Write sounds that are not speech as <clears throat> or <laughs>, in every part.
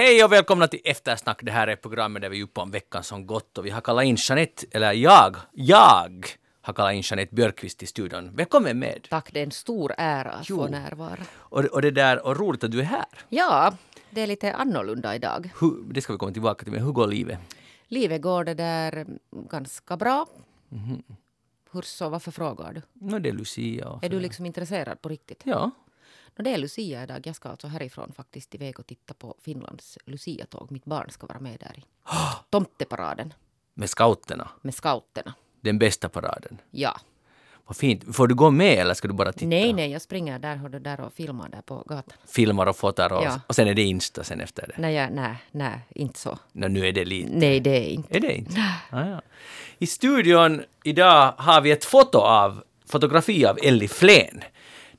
Hej och välkomna till Eftersnack. Det här är programmet där vi är uppe om veckan som gått och vi har kallat in Jeanette, eller jag, jag har kallat in Jeanette Björkqvist till studion. Välkommen med! Tack, det är en stor ära att Jo. få närvara. Och, och det där, och roligt att du är här. Ja, det är lite annorlunda idag. Hur, det ska vi komma tillbaka till, men hur går livet? Livet går det där ganska bra. Mhm. Hur så, varför frågar du? Nå, det är Lucia Är du liksom intresserad på riktigt? Ja. No, det är Lucia idag. Jag ska alltså härifrån faktiskt iväg och titta på Finlands Lucia-tåg. Mitt barn ska vara med där i <gasps> tomteparaden Med scouterna. med scouterna. Den bästa paraden. Ja. Vad fint. Får du gå med eller ska du bara titta? Nej, nej, jag springer där, du, där och filmar där på gatan. Filmar och fotar och, Ja. och sen är det Insta sen efter det. Nej, nej, nej, inte så. Nå, nu är det lite. Nej, det är inte. Är det inte? Ah, ja. I studion idag har vi ett foto av, fotografi av Elli Flen.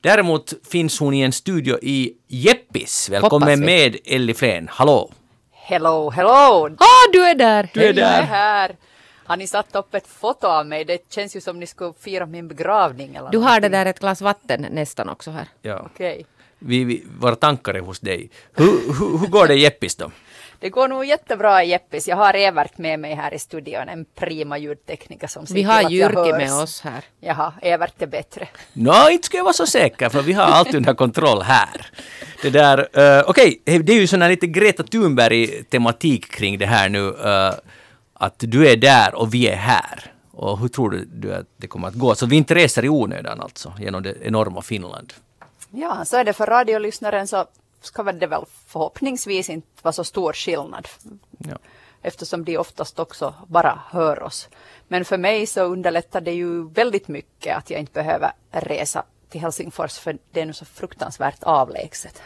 Däremot finns hon i en studio i Jeppis. Välkommen med Elli Flen. Hallå! Hello, hello! Ah, du är där! Du är Jag där. är här. Har ni satt upp ett foto av mig? Det känns ju som ni skulle fira min begravning eller Du har någonting. det där ett glas vatten nästan också här. Ja. Okej. Vi, vi, våra tankar är hos dig. Hur, hur, hur går det i Jeppis då? Det går nog jättebra Jeppis. Jag har Evert med mig här i studion, en prima ljudtekniker som ser Vi har Jyrki med oss här. Jaha, Evert är bättre. Nå, inte ska jag vara så säker, för vi har allt under kontroll här. Det där, eh, okej, det är ju sån här lite Greta Thunberg-tematik kring det här nu, eh, att du är där och vi är här. Och hur tror du, du att det kommer att gå? Så vi inte reser i onödan alltså, genom det enorma Finland. Ja, så är det för radiolyssnaren så ska det väl förhoppningsvis inte vara så stor skillnad. Ja. eftersom de oftast också bara hör oss. Men för mig så underlättar det ju väldigt mycket att jag inte behöver resa till Helsingfors för det är nu så fruktansvärt avlägset.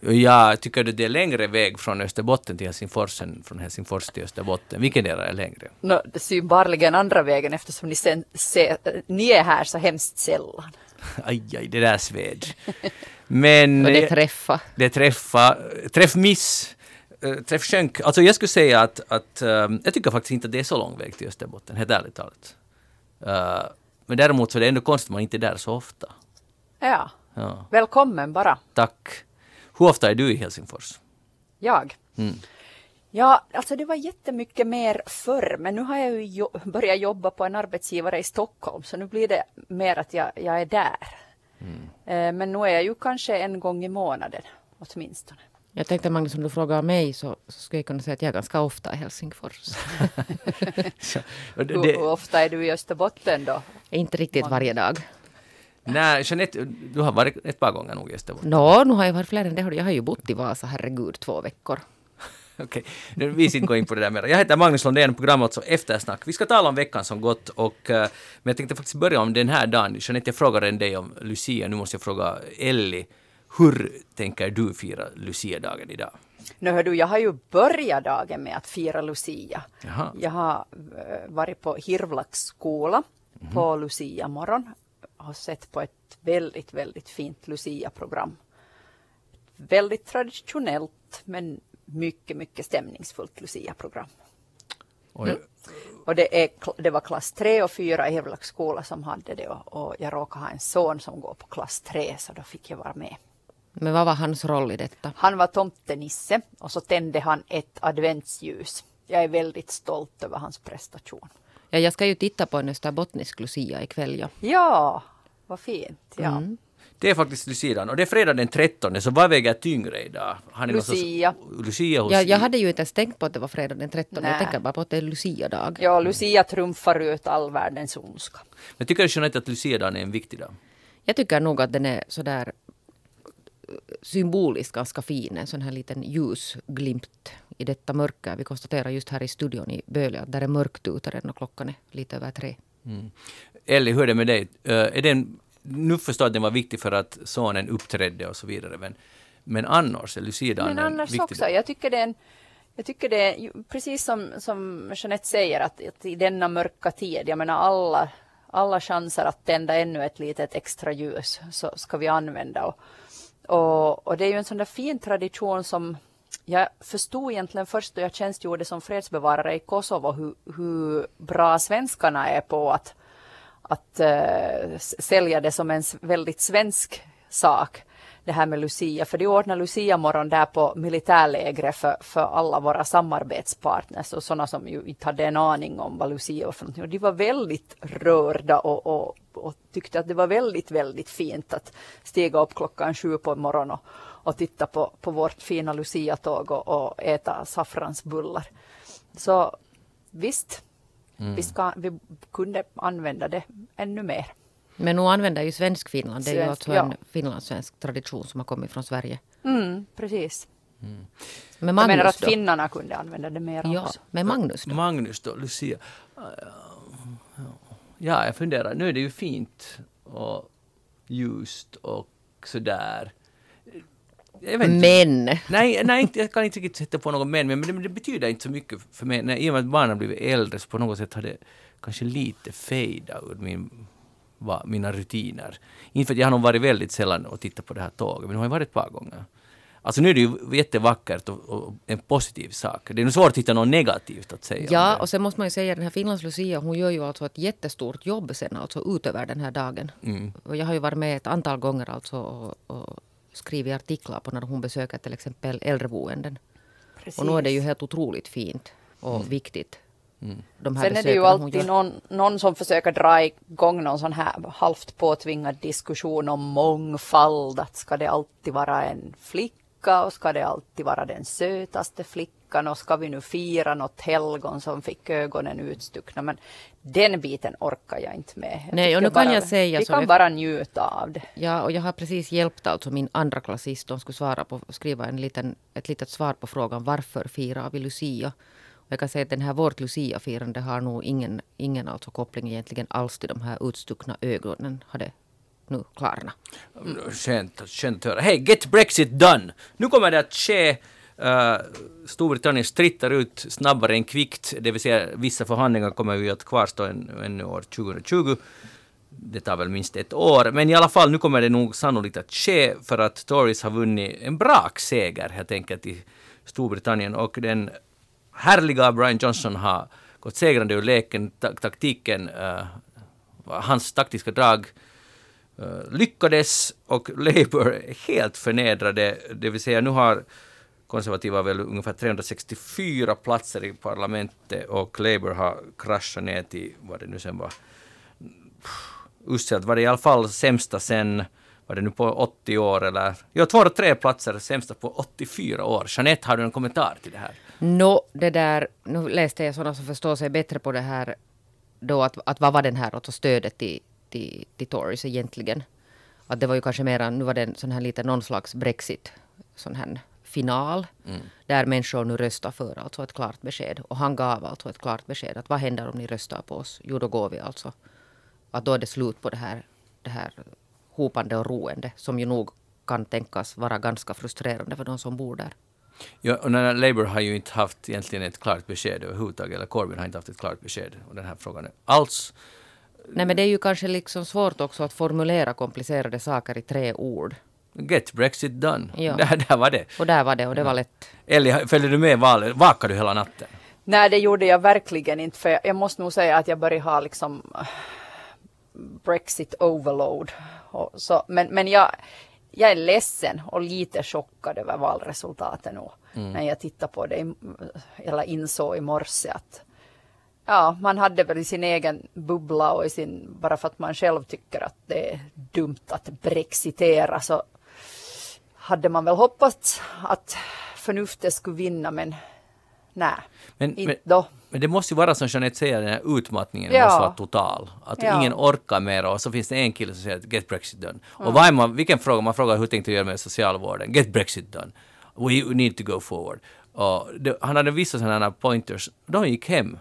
Jag tycker att det är längre väg från Österbotten till Helsingfors än från Helsingfors till Österbotten. Vilken är längre? Är synbarligen andra vägen eftersom ni, sen, se, ni är här så hemskt sällan. <laughs> Aj, aj, det där sved. Men... <laughs> Och det eh, träffa. Det träffa, träffmiss, eh, träffskänk. Alltså jag skulle säga att, att eh, jag tycker faktiskt inte att det är så lång väg till Österbotten, helt ärligt talat. Eh, men däremot så är det ändå konstigt att man inte är där så ofta. Ja, Ja, välkommen bara. tack. Hur ofta är du i Helsingfors? Jag. Mm. Ja, alltså det var jättemycket mer förr, men nu har jag ju jo börjat jobba på en arbetsgivare i Stockholm, så nu blir det mer att jag, jag är där. Eh, men nu är jag ju kanske en gång i månaden åtminstone. Jag tänkte Magnus, om du frågar mig så, så skulle jag kunna säga att jag är ganska ofta i Helsingfors. <laughs> Så, och det, Hur, hur ofta är du i Österbotten då? inte riktigt varje dag. nej, Jeanette, du har varit ett par gånger nog i Österbotten. Nå, nu har jag varit fler än det. Jag har ju bott i Vasa, herregud, två veckor. <laughs> Okej, nu vi ska inte gå in på det där mer. Jag heter Magnus Lundén, programmet alltså Eftersnack. Vi ska tala om veckan som gått och eh, men jag tänkte faktiskt börja om den här dagen. Jeanette, jag frågade dig om Lucia, nu måste jag fråga Ellie. Hur tänker du fira Lucia-dagen idag? Nu hör du, jag har ju börjat dagen med att fira Lucia. Jaha. Jag har eh, varit på Hirvlaks skola på Lucia morgon och sett på ett väldigt, väldigt fint Lucia-program. Väldigt traditionellt men mycket, mycket stämningsfullt Lucia-program. Oj, Och det, är, det var klass 3 och 4 i Hirvlaks skola som hade det och, och jag råkar ha en son som går på klass 3 så då fick jag vara med. Men vad var hans roll i detta? Han var tomtenisse och så tände han ett adventsljus. Jag är väldigt stolt över hans prestation. Ja, jag ska ju titta på en österbottnisk Lucia ikväll. Ja. Ja, vad fint. Ja. Det är faktiskt Lucia-dagen och det är fredag den 13 så vad väger tyngre idag? Har ni någon sorts- Lucia. Lucia hos Jag, jag hade ju inte ens tänkt på att det var fredag den 13. Jag Nej. tänker bara på att det är Lucia-dag. ja, Lucia trumfar ut all världens ondska. Men tycker du Jeanette att Lucia-dagen är en viktig dag? Jag tycker nog att den är sådär eh, symboliskt ganska fin. En sån här liten ljusglimt i detta mörker. Vi konstaterar just här i studion i Böle att där är mörkt ute redan och klockan är lite över tre. Ellie, hur är det med dig? Eh, är den, nu förstår jag att den var viktig för att sonen uppträdde och så vidare, men, men annars är Lucia-dagen Men en annars viktig också, jag tycker det är en jag tycker det är precis som, som Jeanette säger att, att i denna mörka tid, jag menar alla, alla chanser att tända ännu ett litet extra ljus så ska vi använda. Och, och, och det är ju en sån där fin tradition som jag förstod egentligen först då jag tjänstgjorde som fredsbevarare i Kosovo hur, hur bra svenskarna är på att, att uh, sälja det som en väldigt svensk sak. det här med Lucia, för de ordnar Lucia-morgon där på militärlägret för, för alla våra samarbetspartners och sådana som ju inte hade en aning om vad Lucia var för någonting. Och de var väldigt rörda och, och, och tyckte att det var väldigt, väldigt fint att stiga upp klockan sju på morgonen och, och titta på, på vårt fina Lucia-tåg och, och äta saffransbullar. Så visst, mm. vi, ska, vi kunde använda det ännu mer. Men nu använder ju Svensk-Finland, det är ju alltså en finlandssvensk tradition som har kommit från Sverige. Mm, precis. Mm. Men Magnus Jag menar att då? finnarna kunde använda det mer ja, också. Men Magnus då? Magnus då, Lucia. Ja, jag funderar, nu är det ju fint och ljust och sådär. Men! Nej, nej, jag kan inte riktigt sätta på något men, men det, det, betyder inte så mycket för mig. När, I och med att barnen har blivit äldre så på något sätt har det kanske lite fejdat ur min var mina rutiner. Inte för att jag har nog varit väldigt sällan och tittat på det här tåget, men det har jag varit ett par gånger. Alltså nu är det ju jättevackert och, och en positiv sak. Det är nog svårt att hitta något negativt att säga. Ja, och sen måste man ju säga att den här Finlands Lucia, hon gör ju alltså ett jättestort jobb sen alltså utöver den här dagen. Mm. Och jag har ju varit med ett antal gånger alltså och, och skrivit artiklar på när hon besöker till exempel äldreboenden. Precis. Och nu är det ju helt otroligt fint och mm. viktigt Mm. De Sen är det ju alltid någon, någon som försöker dra igång någon sån här halvt påtvingad diskussion om mångfald. Att ska det alltid vara en flicka och ska det alltid vara den sötaste flickan och ska vi nu fira något helgon som fick ögonen utstuckna. Men den biten orkar jag inte med. Jag Nej, och nu bara, kan jag säga vi kan jag, bara njuta av det. Ja, och jag har precis hjälpt alltså min andra klassist. De skulle svara på, skriva en liten, ett litet svar på frågan varför firar vi Lucia? Jag kan säga att den här vårt Lucia-firande har nog ingen, ingen alltså koppling egentligen alls till de här utstuckna ögonen. Hade nu klarna. Mm. Skönt, skönt att höra. Hej, get Brexit done! Nu kommer det att ske eh, Uh, Storbritannien strittar ut snabbare än kvickt, det vill säga vissa förhandlingar kommer ju att kvarstå ännu år 2020. Det tar väl minst ett år, men i alla fall nu kommer det nog sannolikt att ske för att Tories har vunnit en brakseger helt enkelt i Storbritannien och den härliga Brian Johnson har gått segrande ur leken, taktiken, uh, hans taktiska drag Eh, lyckades och <laughs> Labour är helt förnedrade, det vill säga nu har konservativa väl ungefär 364 platser i parlamentet och Labour har kraschat ner till vad det nu sen var uselt var det i alla fall sämsta sen var det nu på 80 år eller ja, 203 platser sämsta på 84 år. Jeanette, har du en kommentar till det här? Nå, det där, nu läste jag sådana som förstår sig bättre på det här då att, att vad var den här alltså stödet till, till, till Tories egentligen? Att det var ju kanske mera, nu var det en sån här lite någon slags Brexit, sån här final, mm. där människor nu röstar för alltså ett klart besked. Och han gav alltså ett klart besked att vad händer om ni röstar på oss? Jo, då går vi alltså. Att då är det slut på det här, det här hopande och roende som ju nog kan tänkas vara ganska frustrerande för de som bor där. Ja, och när Labour har ju inte haft egentligen ett klart besked överhuvudtaget, eller Corbyn har inte haft ett klart besked om den här frågan alls. Nej, men det är ju kanske liksom svårt också att formulera komplicerade saker i tre ord. Get Brexit done. Ja. <laughs> Där, där var det. Och där var det, och det var lätt. Ellie, följde du med valet? Vakade du hela natten? Nej, det gjorde jag verkligen inte, för jag måste nog säga att jag börjar ha liksom Brexit overload. så, men, men jag, jag är ledsen och lite chockad över valresultatet nu. Mm. När jag tittar på det, eller insåg i morse att ja, man hade väl i sin egen bubbla och i sin, bara för att man själv tycker att det är dumt att brexitera så hade man väl hoppats att förnuftet skulle vinna men nej, men, inte men, då. Men det måste ju vara som Jeanette säger, den här utmattningen ja. måste vara total. Att ja. ingen orkar mer och så finns det en kille som säger get Brexit done. Mm. Och vad man, vilken fråga man frågar hur tänkte du göra med socialvården? Get Brexit done. We need to go forward. Och det, han hade vissa sådana pointers. De gick hem.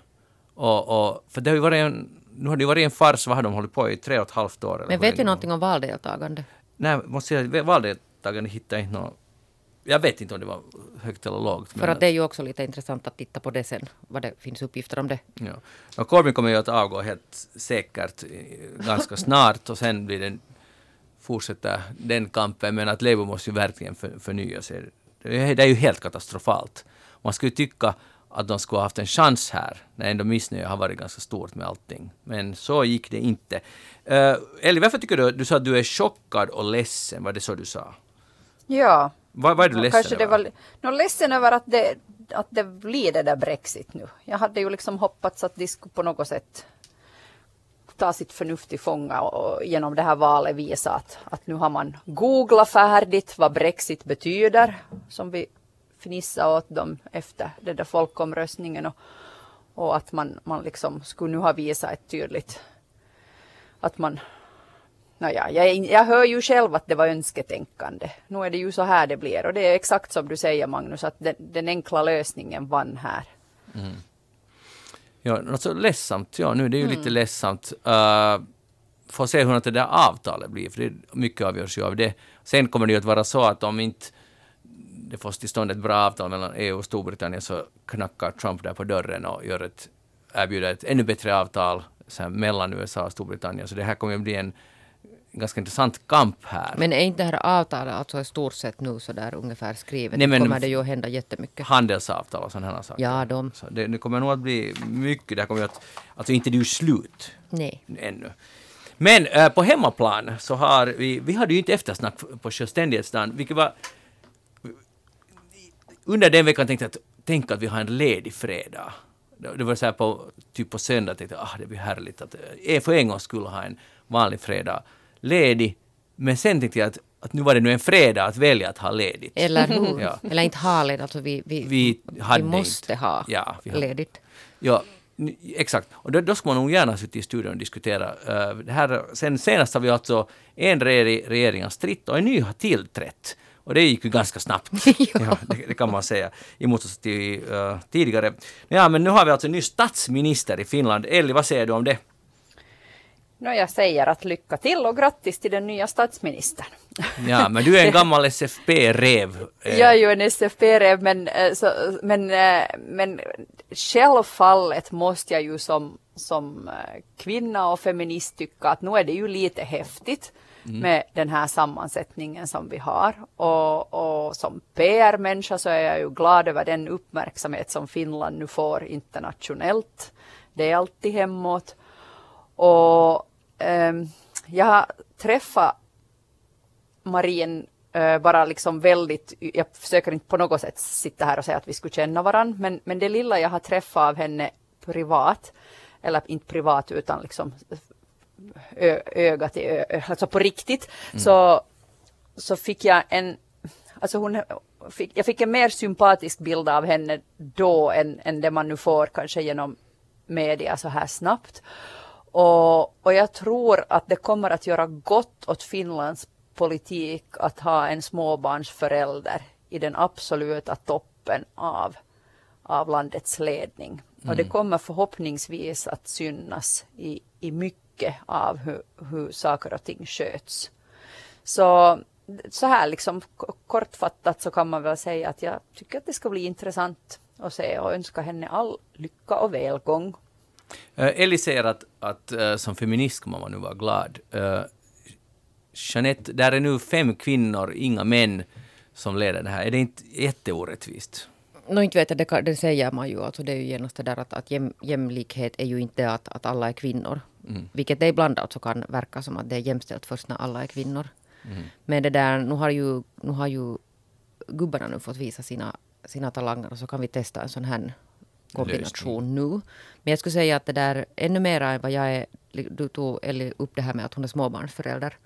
Och, och, för det har ju varit en, nu har det varit en fars, vad har de hållit på i tre och ett halvt år? Men vet du någonting om valdeltagande? Nej, måste säga, valdeltagande hittar jag inte något jag vet inte om det var högt eller lågt. För att det är ju också lite intressant att titta på det sen, vad det finns uppgifter om det. Ja. Och Corbyn kommer ju att avgå helt säkert ganska snart och sen blir det, fortsätter den kampen. Men att Labour måste ju verkligen för, förnya sig. Det är ju helt katastrofalt. Man skulle tycka att de skulle ha haft en chans här, när ändå missnöjet har varit ganska stort med allting. Men så gick det inte. Uh, Ellie, varför tycker du, du sa att du är chockad och ledsen, var det så du sa? Ja. Vad, är du ledsen Kanske det över? var, no, ledsen över att det, att det blir det där Brexit nu. Jag hade ju liksom hoppats att de skulle på något sätt ta sitt förnuft i fånga och, och genom det här valet visa att, att nu har man googlat färdigt vad Brexit betyder, som vi fnissade åt dem efter den där folkomröstningen och, och att man, man liksom skulle nu ha visat ett tydligt att man Nåja, jag, jag hör ju själv att det var önsketänkande. Nu är det ju så här det blir och det är exakt som du säger Magnus att den, den enkla lösningen vann här. Ja, alltså ledsamt. Ja, nu är det Mm. ju lite ledsamt. Uh, får se hur det där avtalet blir, för det, mycket avgörs ju av det. Sen kommer det ju att vara så att om inte det får till stånd ett bra avtal mellan EU och Storbritannien så knackar Trump där på dörren och gör ett, erbjuder ett ännu bättre avtal här, mellan USA och Storbritannien. Så det här kommer att bli en ganska intressant kamp här. Men är inte det här avtalet alltså i stort sett nu så där ungefär skrivet? Nej, men- kommer det ju att hända jättemycket. handelsavtal och sådana här saker. Ja, de. Så det, det kommer nog att bli mycket. Det här kommer att, alltså inte det är ju slut Nej. ännu. Men eh, på hemmaplan så har vi, vi hade ju inte eftersnack på självständighetsdagen, vilket var under den veckan tänkte jag att tänk att vi har en ledig fredag. Det var så här på, typ på söndag tänkte jag ah, det blir härligt att eh, för en gång skulle ha en vanlig fredag ledig. Men sen tänkte jag att, att nu var det nu en fredag att välja att ha ledigt. Eller hur? <laughs> Ja. Eller inte ha ledigt, alltså vi, vi, Vi hade måste inte. ha Ja, vi ledigt. Ja, exakt. Och då, då ska man nog gärna sitta i studion och diskutera. eh, det här, sen senast har vi alltså en regering har stritt och en ny har tillträtt. Och det gick ju ganska snabbt. <laughs> ja. det, det kan man säga. I motsats till uh, tidigare. Ja, men nu har vi alltså en ny statsminister i Finland. Elli, vad säger du om det? Nå, jag säger att lycka till och grattis till den nya statsministern. Ja, men du är en <laughs> gammal SFP-rev. eh, Jag är ju en SFP-rev men, eh, så, men, men självfallet måste jag ju som, som kvinna och feminist tycka att nu är det ju lite häftigt Mm. med den här sammansättningen som vi har. Och, och som PR-människa så är jag ju glad över den uppmärksamhet som Finland nu får internationellt. Det är alltid hemåt. Och ehm, jag har träffat Marien eh, bara liksom väldigt, jag försöker inte på något sätt sitta här och säga att vi skulle känna varandra, men, men det lilla jag har träffat av henne privat, eller inte privat utan liksom ö, öga till ö, alltså på riktigt, så, så fick jag en, alltså hon fick, jag fick en mer sympatisk bild av henne då än, än det man nu får kanske genom media så här snabbt. Och, och jag tror att det kommer att göra gott åt Finlands politik att ha en småbarnsförälder i den absoluta toppen av, av landets ledning. Och det kommer förhoppningsvis att synas i, i mycket av hur, hur saker och ting sköts. Så, så här liksom kortfattat så kan man väl säga att jag tycker att det ska bli intressant att se och önska henne all lycka och välgång. Eh, Elli säger att, att eh, som feminist kommer man nu vara glad. Uh, Jeanette, där är nu fem kvinnor, inga män, som leder det här. Är det inte jätteorättvist? Nå, inte vet jag, det, kan- det säger man ju. Alltså, det är ju genast det där att, att jäm, jämlikhet är ju inte att, att alla är kvinnor. Vilket det ibland alltså kan verka som att det är jämställt först när alla är kvinnor. Men det där, nu har ju, nu har ju gubbarna nu fått visa sina, sina talanger och så kan vi testa en sån här kombination nu. Men jag skulle säga att det där ännu mer än vad jag är, du tog Elli upp det här med att hon är småbarnsförälder.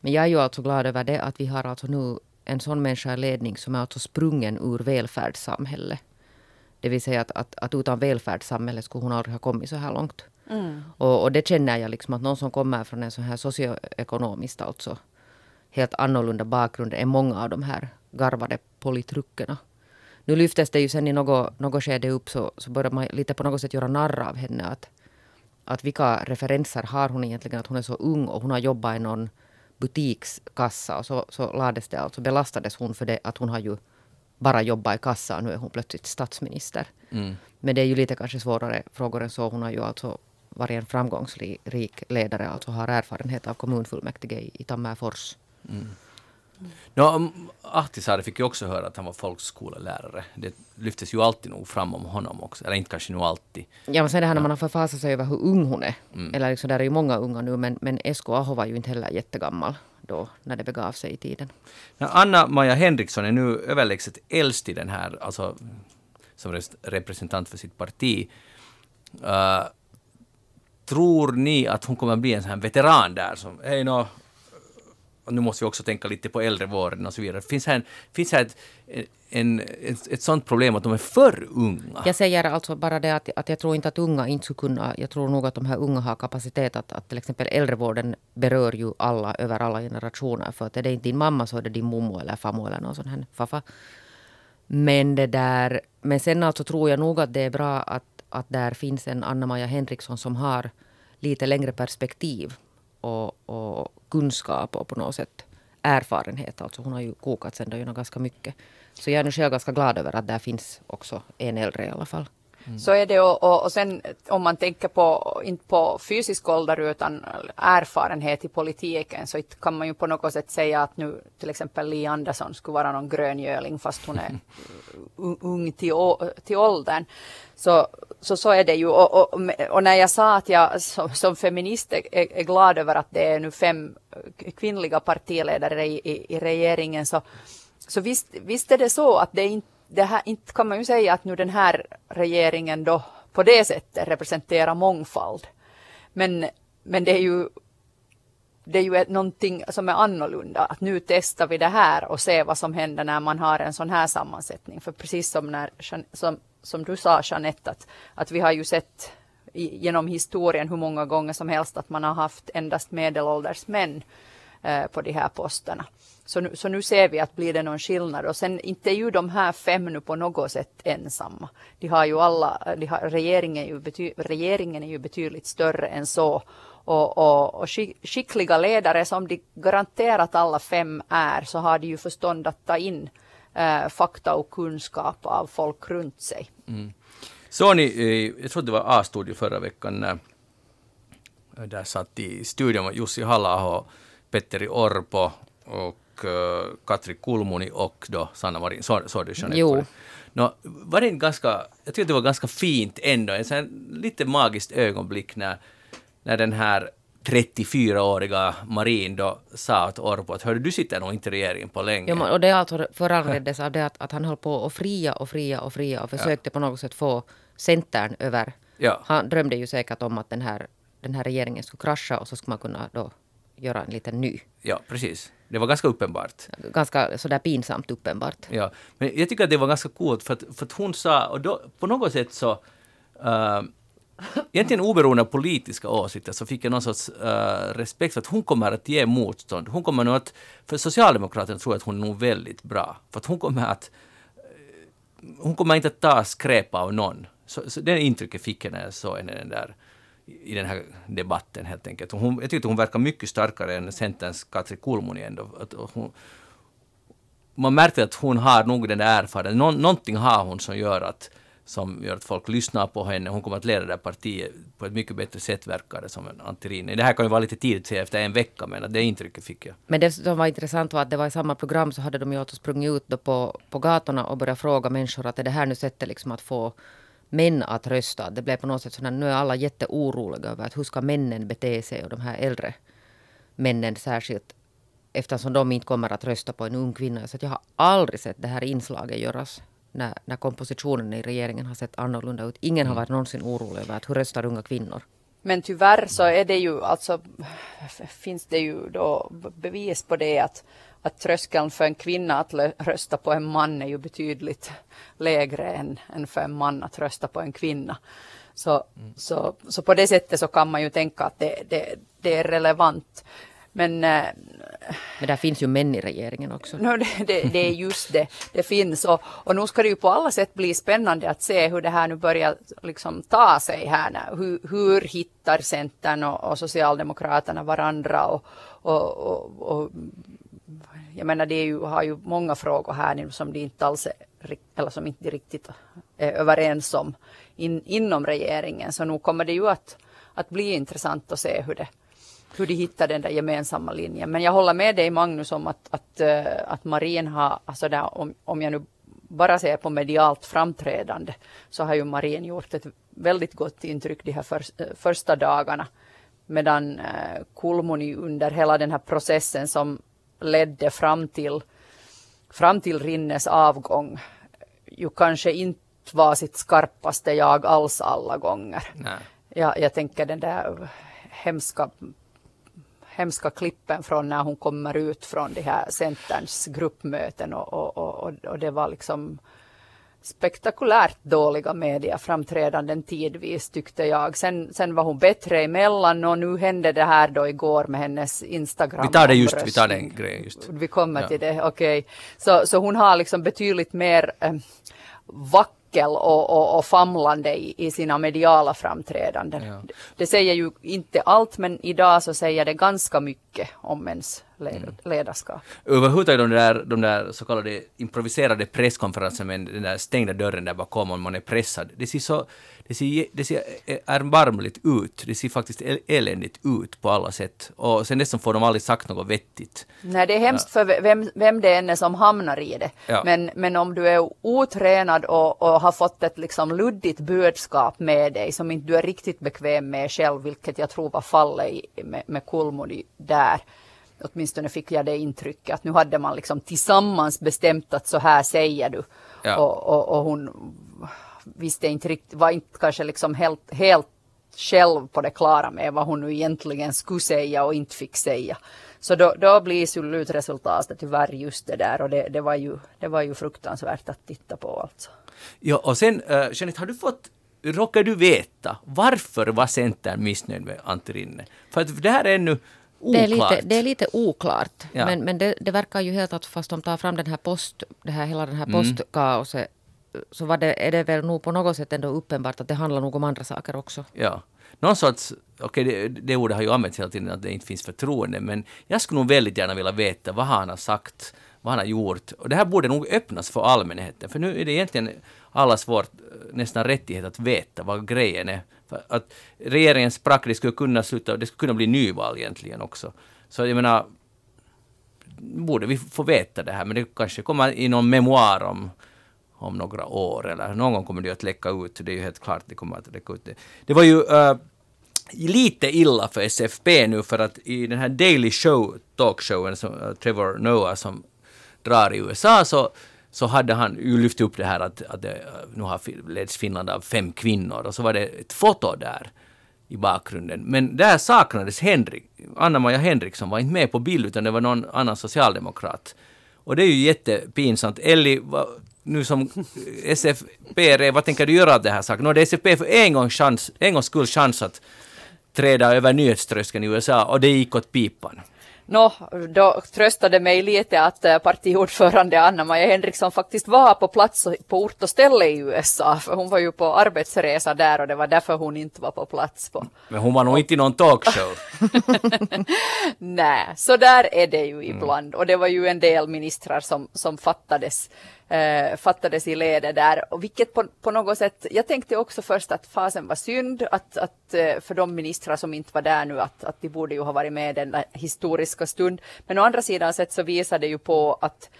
Men jag är ju alltså glad över det att vi har alltså nu en sån människa i ledning som är alltså sprungen ur välfärdssamhället. Det vill säga att, att, att utan välfärdssamhället skulle hon aldrig ha kommit så här långt. Och, och det känner jag liksom att någon som kommer från en sån här socioekonomiskt alltså helt annorlunda bakgrund än många av de här garvade politruckerna. Nu lyftes det ju sen i något, något skede upp så, så började man lite på något sätt göra narr av henne. Att, att vilka referenser har hon egentligen? Att hon är så ung och hon har jobbat i någon butikskassa och så, så lades det alltså, belastades hon för det att hon har ju bara jobbat i kassa och nu är hon plötsligt statsminister. Men det är ju lite kanske svårare frågor än så. Hon har ju alltså varit en framgångsrik ledare, alltså har erfarenhet av kommunfullmäktige i, i Tammerfors. No, um, Ahtisaari fick ju också höra att han var folkskolelärare. Det lyftes ju alltid nog fram om honom också. Eller inte kanske nog alltid. Ja, men sen det här när man har förfasat sig över hur ung hon är. Eller liksom, där är ju många unga nu, men, men Esko Aho var ju inte heller jättegammal. då när det begav sig i tiden. Anna-Maja Henriksson är nu överlägset äldst i den här, alltså som representant för sitt parti. Uh, tror ni att hon kommer att bli en sån här veteran där som, hej no, nu måste vi också tänka lite på äldrevården och så vidare. Finns här, finns här ett, en, ett, ett sånt problem att de är för unga? Jag säger alltså bara det att, att jag tror inte att unga inte skulle kunna, jag tror nog att de här unga har kapacitet att, att till exempel äldrevården berör ju alla över alla generationer. För att är det inte din mamma så är det din mommo eller farmor eller någon sån här faffa. Men det där, men sen alltså tror jag nog att det är bra att, att där finns en Anna-Maja Henriksson som har lite längre perspektiv och, och kunskap och på något sätt erfarenhet. Alltså hon har ju kokat sen ganska mycket. Så jag är nu själv ganska glad över att där finns också en äldre i alla fall. Mm. Så är det och, och, och, sen om man tänker på, inte på fysisk ålder utan erfarenhet i politiken så kan man ju på något sätt säga att nu till exempel Li Andersson skulle vara någon gröngöling fast hon är <laughs> ung till, till åldern. Så, så, så är det ju. Och, och, och när jag sa att jag som, som feminist är, är, glad över att det är nu fem kvinnliga partiledare i, i, i regeringen så, så visst, visst är det så att det inte det här, inte kan man ju säga att nu den här regeringen då på det sättet representerar mångfald. Men, men det är ju det är ju ett, någonting som är annorlunda. Att nu testar vi det här och ser vad som händer när man har en sån här sammansättning. För precis som, när, som, som du sa Jeanette, att, att vi har ju sett i, genom historien hur många gånger som helst att man har haft endast medelålders män eh, på de här posterna. Så nu, så nu ser vi att blir det någon skillnad och sen inte är ju de här fem nu på något sätt ensamma. De har ju alla, de har, regeringen, är ju bety, regeringen är ju betydligt större än så och, och, och skickliga ledare som de garanterat alla fem är så har de ju förstånd att ta in eh, fakta och kunskap av folk runt sig. Mm. Såg ni, eh, jag tror det var A-studio förra veckan, när där satt i studion Jussi halla Petteri Orpo och Katri Kulmuni och då Sanna Marin. Så Jeanette? Jo. No, var det ganska, jag tycker det var ganska fint ändå, en sån lite magiskt ögonblick när, när den här 34-åriga Marin då sa åt Orpo att hörde du sitter nog inte i regeringen på länge. Ja, och det alltså föranleddes av det att, att han höll på att fria och fria och fria och försökte ja. på något sätt få Centern över. Ja. Han drömde ju säkert om att den här, den här regeringen skulle krascha och så skulle man kunna då göra en liten ny. Ja, precis. Det var ganska uppenbart. Ganska sådär pinsamt uppenbart. Ja, men jag tycker att det var ganska coolt för att, för att hon sa, och då, på något sätt så uh, Egentligen oberoende av politiska åsikter så fick jag någon sorts uh, respekt för att hon kommer att ge motstånd. Hon kommer nog att, för Socialdemokraterna tror jag att hon är nog väldigt bra. För att hon kommer att, uh, hon kommer inte att ta skräp av någon. Så, så det intrycket fick jag när jag såg henne den där i den här debatten helt enkelt. Hon, jag tyckte hon verkar mycket starkare än Centerns Katri Kulmuni ändå. Att hon, man märkte att hon har nog den där erfarenheten. Nå, någonting har hon som gör att som gör att folk lyssnar på henne. Hon kommer att leda det här partiet på ett mycket bättre sätt verkar det som Antirin. Det här kan ju vara lite tidigt att säga efter en vecka men det intrycket fick jag. Men det som var intressant var att det var i samma program så hade de ju sprungit ut på, på gatorna och börjat fråga människor att är det här nu sättet liksom att få män att rösta. Det blev på något sätt så nu är alla jätteoroliga över att hur ska männen bete sig och de här äldre männen särskilt eftersom de inte kommer att rösta på en ung kvinna. Så jag har aldrig sett det här inslaget göras när, när kompositionen i regeringen har sett annorlunda ut. Ingen har mm. varit någonsin orolig över att hur röstar unga kvinnor. Men tyvärr så är det ju alltså finns det ju då bevis på det att att tröskeln för en kvinna att rösta på en man är ju betydligt lägre än, än för en man att rösta på en kvinna. Så, mm. så, så på det sättet så kan man ju tänka att det, det, det är relevant. Men, äh, Men där finns ju män i regeringen också. No, det, det, det, är just det, det finns. Och, och nu ska det ju på alla sätt bli spännande att se hur det här nu börjar liksom ta sig här. Hur, hur hittar Centern och, och Socialdemokraterna varandra och, och, och, och jag menar det är ju, har ju många frågor här som de inte alls är, eller som inte riktigt är överens om in, inom regeringen. Så nu kommer det ju att, att bli intressant att se hur det hur de hittar den där gemensamma linjen. Men jag håller med dig Magnus om att, att, eh, att Marin har, alltså där, om, om jag nu bara ser på medialt framträdande, så har ju Marin gjort ett väldigt gott intryck de här för, eh, första dagarna medan eh, Kulmuni under hela den här processen som ledde fram till, fram till Rinnes avgång ju kanske inte var sitt skarpaste jag alls alla gånger. Nej. Ja, jag tänker den där hemska hemska klippen från när hon kommer ut från de här Centerns gruppmöten och, och, och, och det var liksom spektakulärt dåliga mediaframträdanden tidvis tyckte jag. Sen, sen var hon bättre emellan och nu hände det här då igår med hennes Instagram. Vi tar det just, vi tar den grejen just. Vi kommer Ja. till det, okej. Så, så hon har liksom betydligt mer eh, vackel och, och, och famlande i, i sina mediala framträdanden. Ja. Det säger ju inte allt men idag så säger det ganska mycket om ens Mm. ledarskap. Överhuvudtaget de där, de där så kallade improviserade presskonferenserna med den där stängda dörren där bakom om man är pressad. Det ser så det ser, det ser erbarmligt ut. Det ser faktiskt el- eländigt ut på alla sätt. Och sen dessutom får de aldrig sagt något vettigt. Nej, det är hemskt för vem, vem det än är som hamnar i det. Ja. Men, men om du är otränad och, och har fått ett liksom luddigt budskap med dig som inte du är riktigt bekväm med själv, vilket jag tror var fallet med, med Kulmuni där. Åtminstone fick jag det intrycket att nu hade man liksom tillsammans bestämt att så här säger du. Ja. Och, och, och hon visste inte riktigt, var inte kanske liksom helt, helt själv på det klara med vad hon nu egentligen skulle säga och inte fick säga. Så då, då blir slutresultatet tyvärr just det där och det, det, var ju, det var ju fruktansvärt att titta på alltså. Ja, och sen, uh, Jeanette, har du fått, råkar du veta varför var Centern missnöjd med Antti Rinne? För att det här är Det är, lite, det är lite oklart. Ja. Men, men det, det verkar ju helt att fast de tar fram den här post, det här, hela den här postkaoset så var det, är det väl nog på något sätt ändå uppenbart att det handlar nog om andra saker också. Ja. Någon sorts, okej det, det ordet har ju använts hela tiden att det inte finns förtroende, men jag skulle nog väldigt gärna vilja veta vad han har sagt, vad han har gjort. Och det här borde nog öppnas för allmänheten, för nu är det egentligen allas vår eh, nästan rättighet att veta vad grejen är. För att regeringen sprack, det skulle kunna sluta, det skulle kunna bli nyval egentligen också. Så jag menar, borde vi få veta det här, men det kanske kommer i någon memoar om, om några år, eller någon gång kommer det ju att läcka ut, det är ju helt klart det kommer att läcka ut. Det, det var ju eh, lite illa för SFP nu, för att i den här Daily Show, talkshowen, som eh, Trevor Noah som drar i USA, så, så hade han ju lyft upp det här att, att det, nu har leds Finland av fem kvinnor, och så var det ett foto där i bakgrunden. Men där saknades Henrik, Anna-Maja Henriksson var inte med på bild utan det var någon annan socialdemokrat. Och det är ju jättepinsamt. Elli, nu som <laughs> SFP, vad tänker du göra av det här saken? Nu hade SFP för en gångs, chans, en gångs skull chans att träda över nyhetströskeln i USA och det gick åt pipan. Nå, då tröstade mig lite att eh, partiordförande Anna-Maja Henriksson faktiskt var på plats på ort och ställe i USA. För hon var ju på arbetsresa där och det var därför hon inte var på plats. På. Men hon var nog inte i någon talkshow. <laughs> Nej, så där är det ju ibland. Och det var ju en del ministrar som, som fattades, eh, fattades i ledet där. Och vilket på, på något sätt, jag tänkte också först att fasen var synd att, att eh, för de ministrar som inte var där nu att, att de borde ju ha varit med den historiska stund. Men å andra sidan sett så visar det ju på att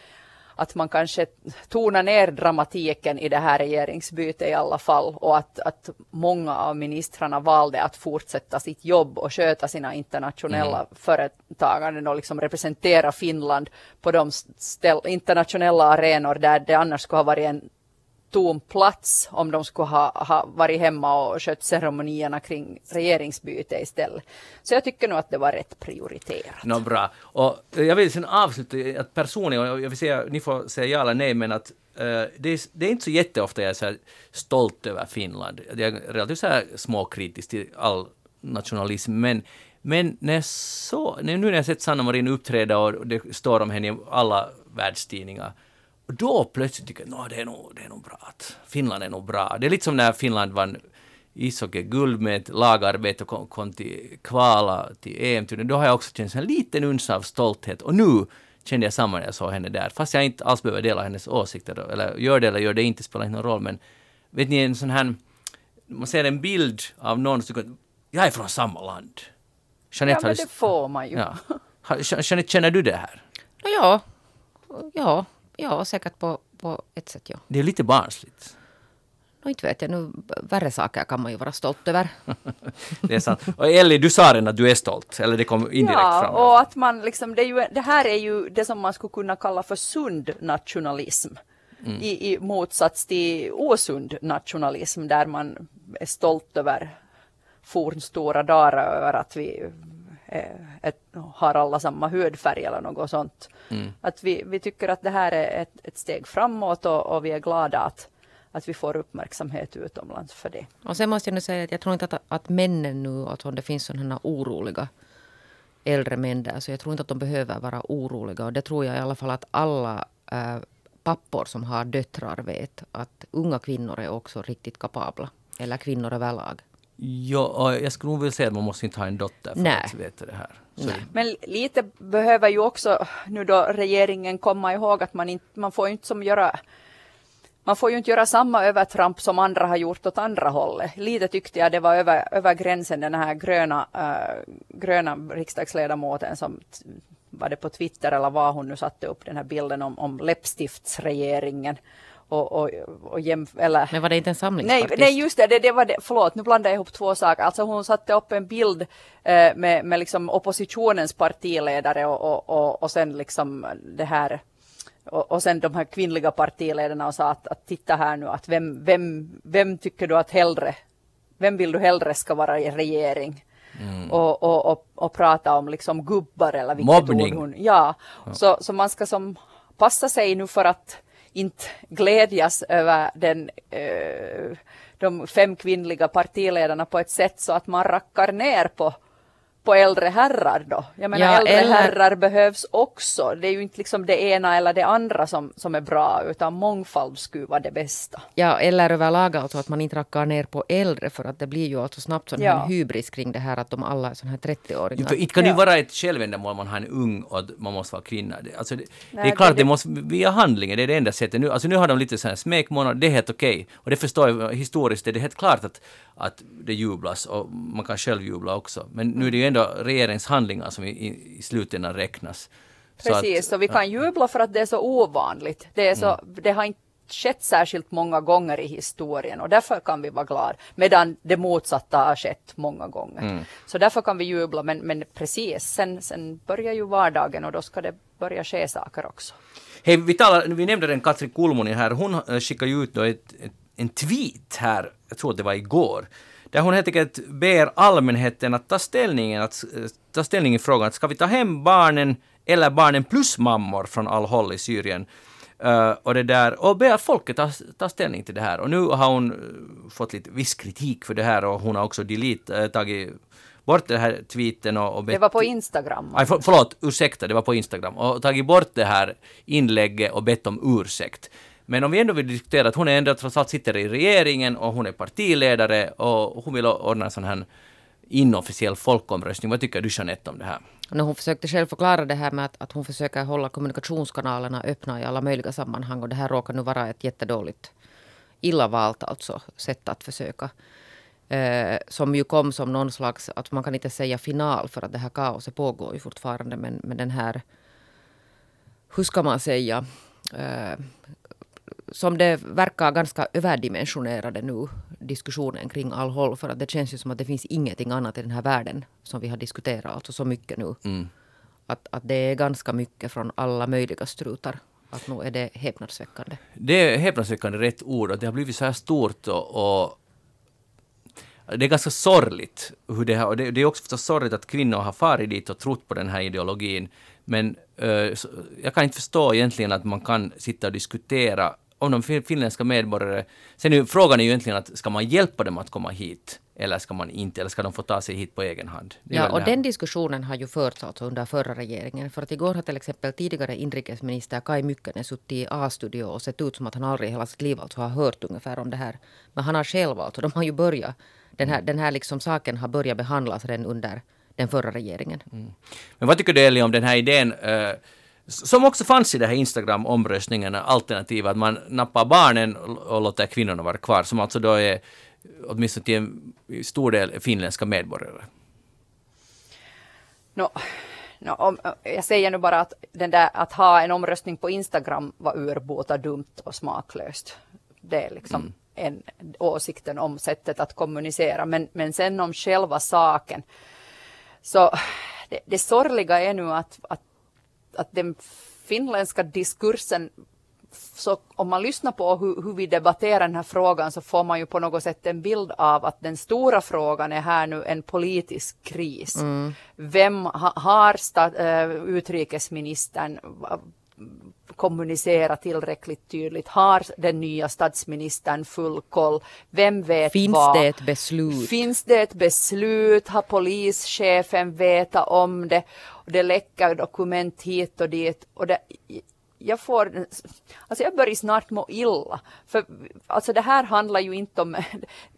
att man kanske tonar ner dramatiken i det här regeringsbytet i alla fall och att, att många av ministrarna valde att fortsätta sitt jobb och sköta sina internationella företaganden och liksom representera Finland på de ställ, internationella arenor där det annars skulle ha varit en tom plats om de skulle ha, ha varit hemma och skött ceremonierna kring regeringsbyte istället. Så jag tycker nog att det var rätt prioriterat. Nå bra. Och eh, jag vill sen avsluta att personligen, och jag vill säga, ni får säga ja eller nej, men att eh, det, är, det är inte så jätteofta jag är så här stolt över Finland. Jag är relativt så här småkritisk till all nationalism, men men när jag så, nu när jag sett Sanna Marin uppträda och det står om henne i alla världstidningar, och då plötsligt tycker jag att det, är nog, det är nog bra. Att Finland är nog bra. Det är lite som när Finland vann ishockey-guld med ett lagarbete och kom, kom till kvala till em Då har jag också känt en liten uns av stolthet. Och nu kände jag samma när jag såg henne där. Fast jag inte alls behöver dela hennes åsikter. Eller gör det eller gör det inte, spelar inte någon roll. Men vet ni, en sån här... Man ser en bild av någon som tycker att jag är från samma land. Jeanette, Ja, men det får man ju. Ja. Jeanette, känner du det här? Ja, ja, ja, säkert på, på ett sätt ja. Det är lite barnsligt. No, inte vet jag, nu värre saker kan man ju vara stolt över. det är sant. Och Ellie, du sa redan att du är stolt, eller det kom indirekt ja, fram. och att man liksom, det, är ju, det här är ju det som man skulle kunna kalla för sund nationalism. Mm. I, I motsats till osund nationalism där man är stolt över fornstora dagar över att vi ett, har alla samma hudfärg eller något sånt. Mm. Att vi, vi tycker att det här är ett, ett steg framåt och, och vi är glada att, att vi får uppmärksamhet utomlands för det. Och sen måste jag nu säga att jag tror inte att, att männen nu, att om det finns sådana oroliga äldre män där, så jag tror inte att de behöver vara oroliga. Och det tror jag i alla fall att alla äh, pappor som har döttrar vet att unga kvinnor är också riktigt kapabla. Eller kvinnor överlag. Ja, jag skulle nog vilja säga att man måste inte ha en dotter för Nej. att veta det här. Men lite behöver ju också nu då regeringen komma ihåg att man, inte, man får inte som göra man får ju inte göra samma övertramp som andra har gjort åt andra hållet. Lite tyckte jag det var över, över gränsen den här gröna, äh, gröna riksdagsledamoten som var det på Twitter eller var hon nu satte upp den här bilden om, om läppstiftsregeringen. Och, och, och jämf- eller, Men var det inte en samlingspartist? Nej, nej just det, det, det var det, förlåt nu blandade jag ihop två saker. Alltså hon satte upp en bild eh, med, med liksom oppositionens partiledare och, och, och, och sen liksom det här och, och sen de här kvinnliga partiledarna och sa att, att titta här nu att vem, vem, vem tycker du att hellre, vem vill du hellre ska vara i regering? Mm. Och, och, och, och, prata om liksom gubbar eller vilket Mobbning. ord hon... Ja, ja. Så, så man ska som passa sig nu för att inte glädjas över den, eh, de fem kvinnliga partiledarna på ett sätt så att man rackar ner på på äldre herrar då? Jag menar ja, äldre eller... herrar behövs också. Det är ju inte liksom det ena eller det andra som, som är bra utan mångfald skulle vara det bästa. Ja eller överlag alltså att man inte rackar ner på äldre för att det blir ju alltså snabbt sån ja. hybris kring det här att de alla är sån här 30-åringar. Ja, för inte kan ju vara ett självändamål man har en ung och man måste vara kvinna. Alltså, det, Nej, det är klart det, det måste via handlingen, det är det enda sättet. Nu, alltså nu har de lite sån här smekmånad, det är helt okej. Okay. Och det förstår jag historiskt, det är helt klart att, att det jublas och man kan själv jubla också. Men nu är det ju ändå regeringens handlingar som i, i, i slutändan räknas. Precis, så, att, och vi kan jubla för att det är så ovanligt. Det, är så, mm. det har inte skett särskilt många gånger i historien och därför kan vi vara glada. Medan det motsatta har skett många gånger. Mm. Så därför kan vi jubla, men, men precis, sen, sen börjar ju vardagen och då ska det börja ske saker också. Hej, vi, talar, vi nämnde den Katri Kulmuni här, hon eh, skickade ju ut ett, ett, en tweet här, jag tror att det var igår, där hon helt enkelt ber allmänheten att ta ställning, att, eh, ta ställning i frågan, ska vi ta hem barnen eller barnen plus mammor från Al-Hol i Syrien? Uh, och det där, och be folket ta, ta ställning till det här. Och nu har hon uh, fått lite viss kritik för det här och hon har också delete, uh, tagit bort den här tweeten och, och Det var på Instagram. Aj, för, förlåt, ursäkta, det var på Instagram. Och tagit bort det här inlägget och bett om ursäkt. Men om vi ändå vill diskutera att hon är ändå trots allt sitter i regeringen och hon är partiledare och hon vill ordna en sån här inofficiell folkomröstning. Vad tycker du Jeanette om det här? När hon försökte själv förklara det här med att, att hon försöker hålla kommunikationskanalerna öppna i alla möjliga sammanhang och det här råkar nu vara ett jättedåligt, illa valt alltså, sätt att försöka. Eh, som ju kom som någon slags, att man kan inte säga final för att det här kaoset pågår ju fortfarande men, men den här, hur ska man säga, eh, som det verkar ganska överdimensionerade nu, diskussionen kring Al-Hol. För att det känns ju som att det finns ingenting annat i den här världen som vi har diskuterat alltså så mycket nu. Mm. Att, att det är ganska mycket från alla möjliga strutar. Att nu är det häpnadsväckande. Det är häpnadsväckande rätt ord. Att det har blivit så här stort och, och det är ganska sorgligt. Hur det, här, och det, det, är också förstås sorgligt att kvinnor har farit dit och trott på den här ideologin. Men uh, jag kan inte förstå egentligen att man kan sitta och diskutera om de finländska medborgare... Sen är ju, frågan är ju egentligen att ska man hjälpa dem att komma hit eller ska man inte, eller ska de få ta sig hit på egen hand? Ja, och den diskussionen har ju förts alltså under förra regeringen. För att igår har till exempel tidigare inrikesminister Kai Mykkänen suttit i A-studio och sett ut som att han aldrig i hela sitt liv alltså har hört ungefär om det här. Men han har själv alltså, de har ju börjat, den här, den här liksom saken har börjat behandlas redan under den förra regeringen. Mm. Men vad tycker du Eli om den här idén uh, som också fanns i det här Instagram-omröstningen, alternativet att man nappar barnen och låter kvinnorna vara kvar, som alltså då är åtminstone till en stor del finländska medborgare. No, no, om, jag säger nu bara att, den där, att ha en omröstning på Instagram var urbota dumt och smaklöst. Det är liksom, mm. än åsikten om sättet att kommunicera. Men, men sen om själva saken. Så det, det sorgliga är nu att, att, att den finländska diskursen så om man lyssnar på hur, hur, vi debatterar den här frågan så får man ju på något sätt en bild av att den stora frågan är här nu en politisk kris. Mm. Vem ha, har stat, äh, utrikesministern kommunicera tillräckligt tydligt? Har den nya statsministern full koll? Vem vet Finns vad? det ett beslut? Finns det ett beslut? Har polischefen vetat om det? Det läcker dokument hit och dit. Och det, jag får, alltså jag börjar snart må illa. För alltså det här handlar ju inte om,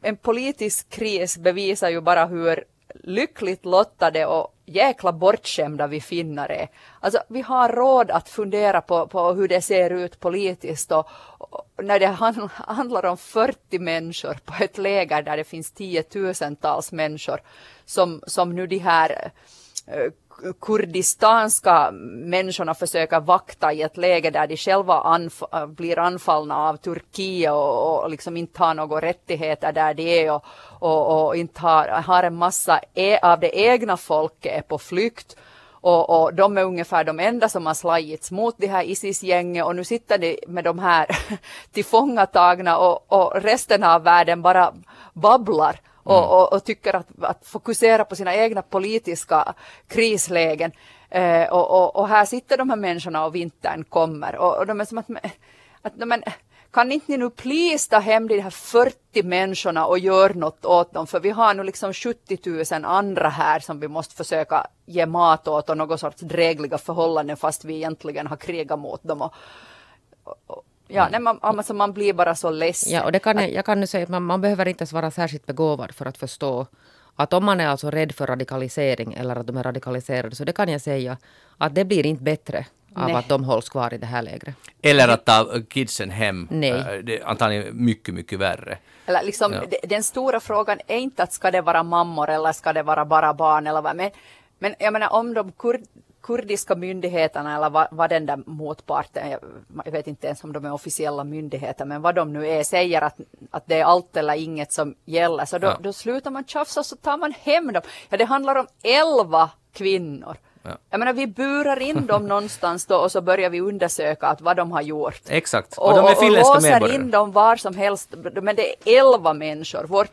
en politisk kris bevisar ju bara hur lyckligt lottade och jäkla bortskämda vi finnar är. Alltså vi har råd att fundera på, på hur det ser ut politiskt och, och när det handlar om 40 människor på ett läger där det finns tiotusentals människor som, som nu de här eh, kurdistanska människorna försöker vakta i ett läge där de själva anf äh, blir anfallna av Turkiet och, och liksom inte har några rättigheter där de är och, och, och inte har, har en massa e av det egna folket är på flykt. Och, och, de är ungefär de enda som har slagits mot det här Isis-gänget och nu sitter de med de här <laughs> tillfångatagna och, och resten av världen bara babblar och, mm. och, och, tycker att, att fokusera på sina egna politiska krislägen. Eh, och, och, här sitter de här människorna och vintern kommer och, de är som att, att men, kan inte ni nu please ta hem de här 40 människorna och göra något åt dem för vi har nu liksom 70 000 andra här som vi måste försöka ge mat åt och något sorts drägliga förhållanden fast vi egentligen har krigat mot dem. Och, och, Ja, nej, man, alltså man blir bara så ledsen. Ja, och det kan jag, kan nu säga att man, man behöver inte ens vara särskilt begåvad för att förstå att om man är alltså rädd för radikalisering eller att de är radikaliserade så det kan jag säga att det blir inte bättre av Nej. att de hålls kvar i det här lägret. Eller att ta kidsen hem. Nej. Äh, det är antagligen mycket, mycket värre. Eller liksom, ja. Den stora frågan är inte att ska det vara mammor eller ska det vara bara barn eller vad. Men, men jag menar om de kurd, kurdiska myndigheterna eller vad, vad den där motparten, jag, jag, vet inte ens om de är officiella myndigheter, men vad de nu är, säger att, att det är allt eller inget som gäller, så då, ja. då slutar man tjafsa och så tar man hem dem. Ja, det handlar om elva kvinnor. Ja. Jag menar vi burar in dem <laughs> någonstans då och så börjar vi undersöka att vad de har gjort. Exakt, och, och de är finländska medborgare. Och låser in dem var som helst, men det är elva människor. Vårt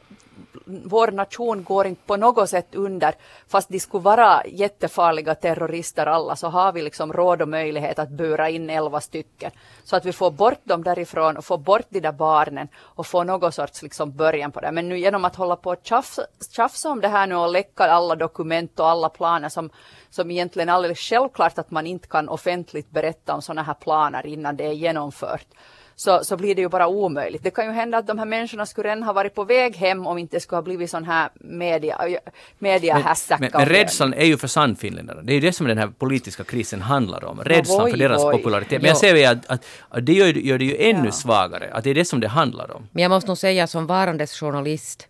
vår nation går inte på något sätt under, fast de skulle vara jättefarliga terrorister alla, så har vi liksom råd och möjlighet att bura in elva stycken. Så att vi får bort dem därifrån och får bort de där barnen och får någon sorts liksom början på det. Men nu genom att hålla på och tjafsa, tjafsa om det här nu och läcka alla dokument och alla planer som, som egentligen alldeles självklart att man inte kan offentligt berätta om sådana här planer innan det är genomfört så, så blir det ju bara omöjligt. Det kan ju hända att de här människorna skulle redan ha varit på väg hem om inte det skulle ha blivit sån här media, media men, men, men rädslan är ju för sannfinländarna. Det är ju det som den här politiska krisen handlar om. Rädslan no, för deras oj. popularitet. Men jag ser ju att, att, att, det gör, gör det ju ännu ja. svagare. Att det är det som det handlar om. Men jag måste nog säga som varandes journalist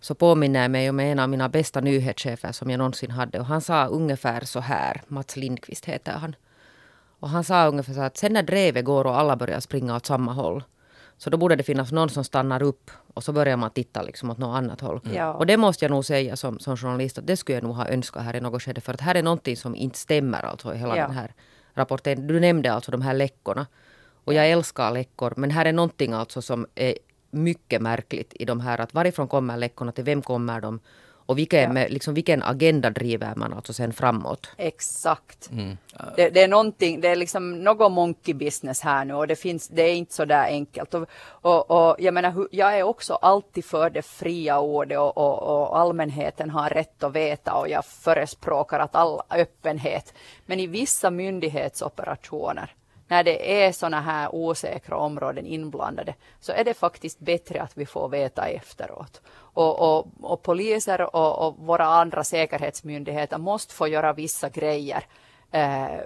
så påminner jag mig om en av mina bästa nyhetschefer som jag någonsin hade. Och han sa ungefär så här, Mats Lindqvist heter han. Och han sa ungefär så att sen när drevet går och alla börjar springa åt samma håll så då borde det finnas någon som stannar upp och så börjar man titta liksom åt något annat håll. Mm. Ja. Och det måste jag nog säga som, som journalist att det skulle jag nog ha önskat här i något skede. För att här är någonting som inte stämmer alltså i hela ja. den här rapporten. Du nämnde alltså de här läckorna. Och jag älskar läckor men här är någonting alltså som är mycket märkligt i de här att varifrån kommer läckorna, till vem kommer de och vilken, ja. liksom, vilken agenda driver man alltså sen framåt? Exakt. Mm. Det, det, är någonting, det är liksom något monkey business här nu och det finns, det är inte så där enkelt. Och, och, och jag menar, jag är också alltid för det fria ordet och, och, och, allmänheten har rätt att veta och jag förespråkar att all öppenhet. Men i vissa myndighetsoperationer när det är sådana här osäkra områden inblandade så är det faktiskt bättre att vi får veta efteråt. Och, och, och poliser och, och, våra andra säkerhetsmyndigheter måste få göra vissa grejer eh,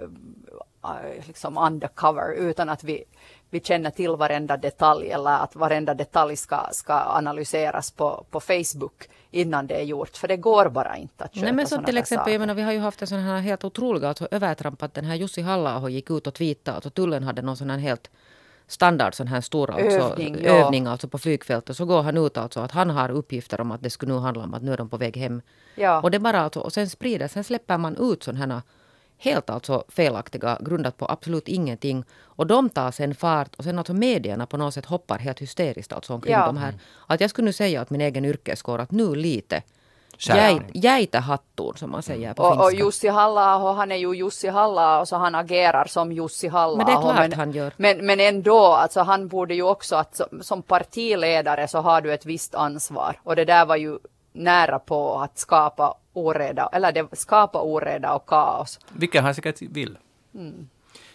liksom undercover utan att vi, vi känner till varenda detalj eller att varenda detalj ska, ska analyseras på, på Facebook innan det är gjort. För det går bara inte att köpa Nej, men så till exempel, jag menar, vi har ju haft en sån här helt otrolig alltså, övertramp att den här Jussi halla gick ut och tweetade att tullen hade någon sån här helt standard sån här stor alltså, Övning, ja. övning alltså på flygfältet. Så går han ut alltså att han har uppgifter om att det skulle nu handla om att nu är de på väg hem. Ja. Och det bara alltså, och sen sprider, sen släpper man ut sådana här helt alltså felaktiga, grundat på absolut ingenting. Och de tar sen fart och sen alltså medierna på något sätt hoppar helt hysteriskt alltså omkring Ja. de här. Att jag skulle nu säga att min egen yrkeskår att nu lite jäi- jäitä hattuun som man säger på Och, och finska. Jussi halla han är ju Jussi halla så han agerar som Jussi halla Men det är klart han gör. Men, men ändå, alltså han borde ju också att som, som partiledare så har du ett visst ansvar. Och det där var ju nära på att skapa oreda, eller det, skapa oreda och kaos. Vilket han säkert vill. Mm.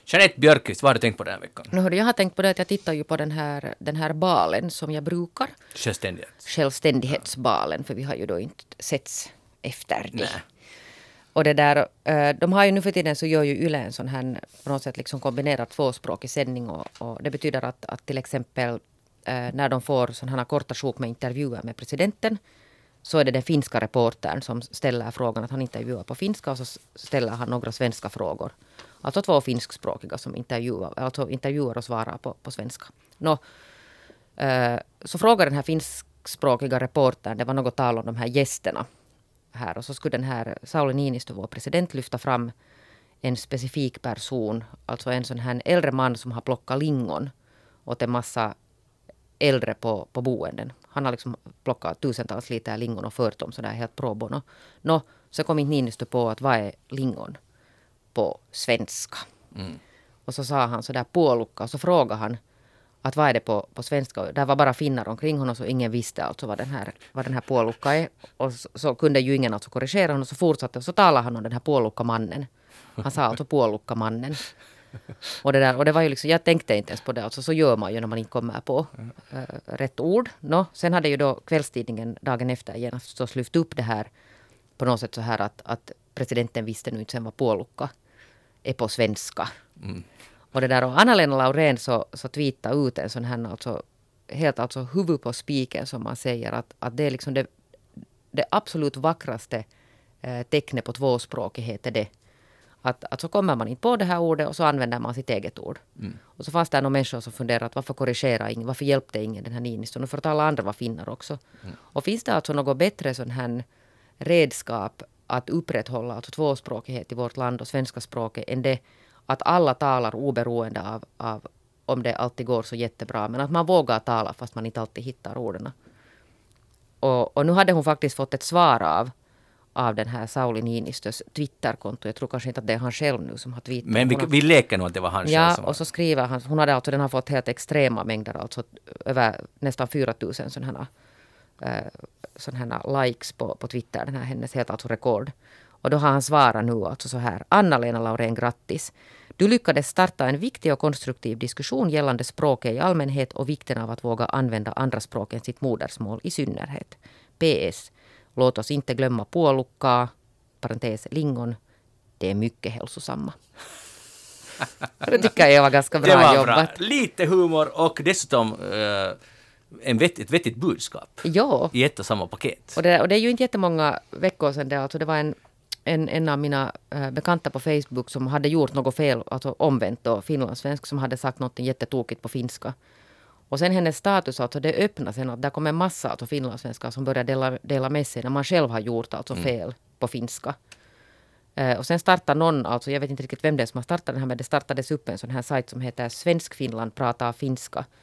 Jeanette Björkqvist, vad har du tänkt på den här veckan? Hörde, jag har tänkt på det att jag tittar ju på den här, den här balen som jag brukar. Självständighet. Självständighetsbalen, för vi har ju då inte setts efter det. Nej. Och det där, eh, de har ju nu för tiden så gör ju Yle en sån här på något sätt liksom kombinerad tvåspråkig sändning och, och det betyder att, att till exempel eh, när de får sådana här korta sjok med intervjuer med presidenten så är det den finska reportern som ställer frågan att han intervjuar på finska och så ställer han några svenska frågor. Alltså två finskspråkiga som intervjuar, alltså intervjuar och svarar på, på svenska. Nå, eh, så frågar den här finskspråkiga reportern, det var något tal om de här gästerna här och så skulle den här Sauli Niinistö, vår president, lyfta fram en specifik person, alltså en sån här äldre man som har plockat lingon åt en massa äldre på, på boenden. Han har liksom plockat tusentals liter lingon och fört dem sådär helt pro bono. Nå, så kom inte Niinistö på att vad är lingon på svenska. Och så sa han sådär puolukka och så frågade han att vad är det på, på svenska. Där var bara finnar omkring honom så ingen visste alltså vad den här, vad den här puolukka är. Och så, så kunde ju ingen alltså korrigera honom så fortsatte och så talade han om den här puolukkamannen. Han sa alltså puolukkamannen. Och det, där, och det var ju liksom, jag tänkte inte ens på det, alltså så gör man ju när man inte kommer på eh, rätt ord. Nå, sen hade ju då kvällstidningen dagen efter genast förstås lyft upp det här på något sätt så här att, att presidenten visste nu inte sen vad puolukka är på svenska. Och det där och Anna-Lena Laurén så, så tweetade ut en sån här alltså helt alltså huvud på spiken som man säger att, att det är liksom det, det absolut vackraste eh, tecknet på tvåspråkighet är det. Att, att så kommer man inte på det här ordet och så använder man sitt eget ord. Och så fanns det några människor som funderade att varför korrigera ingen, varför hjälpte ingen den här Niinistö? Nu för att alla andra var finnar också. Och finns det alltså något bättre sån här redskap att upprätthålla alltså tvåspråkighet i vårt land och svenska språket än det att alla talar oberoende av, av om det alltid går så jättebra. Men att man vågar tala fast man inte alltid hittar orden. Och, och nu hade hon faktiskt fått ett svar av, av den här Sauli Niinistös Twitterkonto. Jag tror kanske inte att det är han själv nu som har tweetat. Men vi, har- vi leker nog att det var han själv Ja, som var. och så skriver han, hon hade alltså, den har fått helt extrema mängder, alltså över nästan 4000 sådana här, eh, sån här likes på, på Twitter, den här hennes helt alltså rekord. Och då har han svarat nu alltså så här, Anna-Lena Laurén, grattis. Du lyckades starta en viktig och konstruktiv diskussion gällande språket i allmänhet och vikten av att våga använda andra språk än sitt modersmål i synnerhet. PS. Låt oss inte glömma puolukkaa, parentes lingon. Det är mycket hälsosamma. <laughs> Det tycker jag var ganska bra var jobbat. bra. Lite humor och dessutom eh, en vett, ett vettigt budskap Ja, i ett och samma paket. och det, och det är ju inte jättemånga veckor sedan det, alltså det var en, en, en av mina eh, bekanta på Facebook som hade gjort något fel, alltså omvänt då, finlandssvensk, som hade sagt något jättetokigt på finska. Och sen hennes status, alltså det öppnade sen att där kom en massa alltså finlandssvenskar som började dela, dela med sig när man själv har gjort alltså fel på finska. Eh, och sen startade någon, alltså jag vet inte riktigt vem det är som har startat den här, men det startades upp en sån här sajt som heter Svensk Finland pratar finska. <laughs>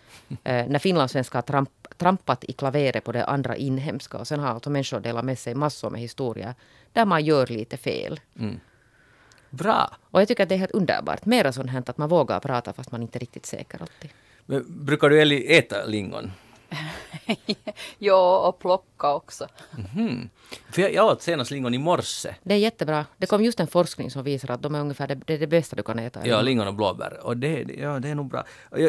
Eh, när finlandssvenskar har tramp, trampat i klaveret på det andra inhemska. Och sen har alltså människor delat med sig massor med historier där man gör lite fel. Bra! Och jag tycker att det är helt underbart. Mera sånt här att man vågar prata fast man inte är riktigt säker alltid. Men brukar du äta lingon? Ja, och plocka också. För jag, jag åt senast lingon i morse. Det är jättebra. Det kom just en forskning som visar att de är ungefär det, det, är det bästa du kan äta. Ja, lingon och blåbär. Och det, ja, det är nog bra.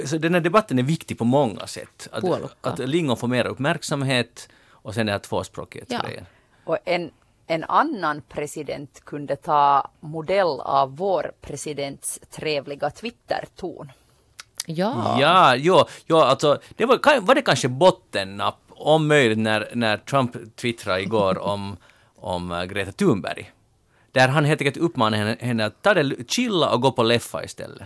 Så den här debatten är viktig på många sätt. Att, att lingon får mer uppmärksamhet och sen den här tvåspråkighetsgrejen. Och en, en annan president kunde ta modell av vår presidents trevliga Twitter-ton. Ja. Ja, jo, jo, alltså, det var, var det kanske bottennapp om möjligt när, när Trump twittrade igår <laughs> om, om eh, Greta Thunberg. Där han helt enkelt uppmanade henne, henne att ta det, chilla och gå på leffa istället.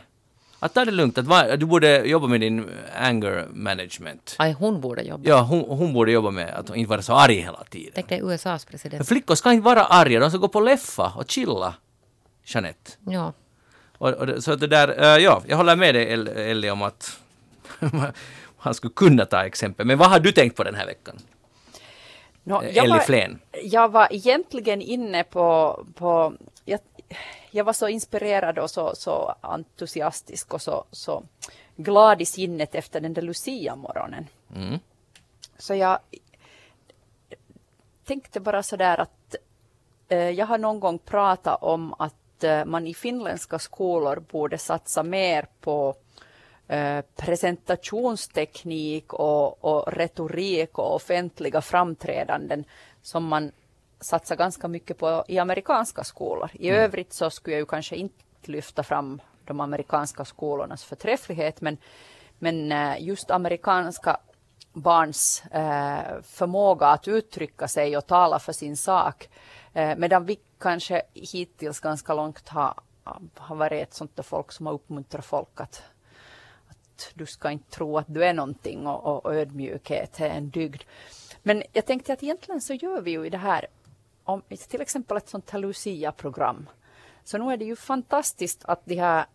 Att ta det lugnt, att va, du borde jobba med din anger management. Aj, hon borde jobba. Ja, hon, hon borde jobba med att inte vara så arg hela tiden. Tänk dig USAs Men president. flickor ska inte vara arga, de ska gå på leffa och chilla. Jeanette. Ja. Och, och så det där, eh, ja, jag håller med dig El- Ellie om att <laughs> han skulle kunna ta exempel. Men vad har du tänkt på den här veckan? Nå, Eh, jag, Ellie var, Flen. jag var egentligen inne på, på jag, jag var så inspirerad och så, så entusiastisk och så, så glad i sinnet efter den där Lucia-morgonen. Mm. Så jag tänkte bara sådär att eh, jag har någon gång pratat om att eh, man i finländska skolor borde satsa mer på eh, presentationsteknik och, och retorik och offentliga framträdanden som man satsar ganska mycket på i amerikanska skolor. I övrigt så skulle jag ju kanske inte lyfta fram de amerikanska skolornas förträfflighet men, men eh, just amerikanska barns eh, förmåga att uttrycka sig och tala för sin sak. Eh, medan vi kanske hittills ganska långt har, har varit ett sånt där folk som har uppmuntrat folk att, att du ska inte tro att du är någonting och, och, och ödmjukhet är en dygd. Men jag tänkte att egentligen så gör vi ju i det här, om, till exempel ett sånt här Lucia-program. Så nu är det ju fantastiskt att de här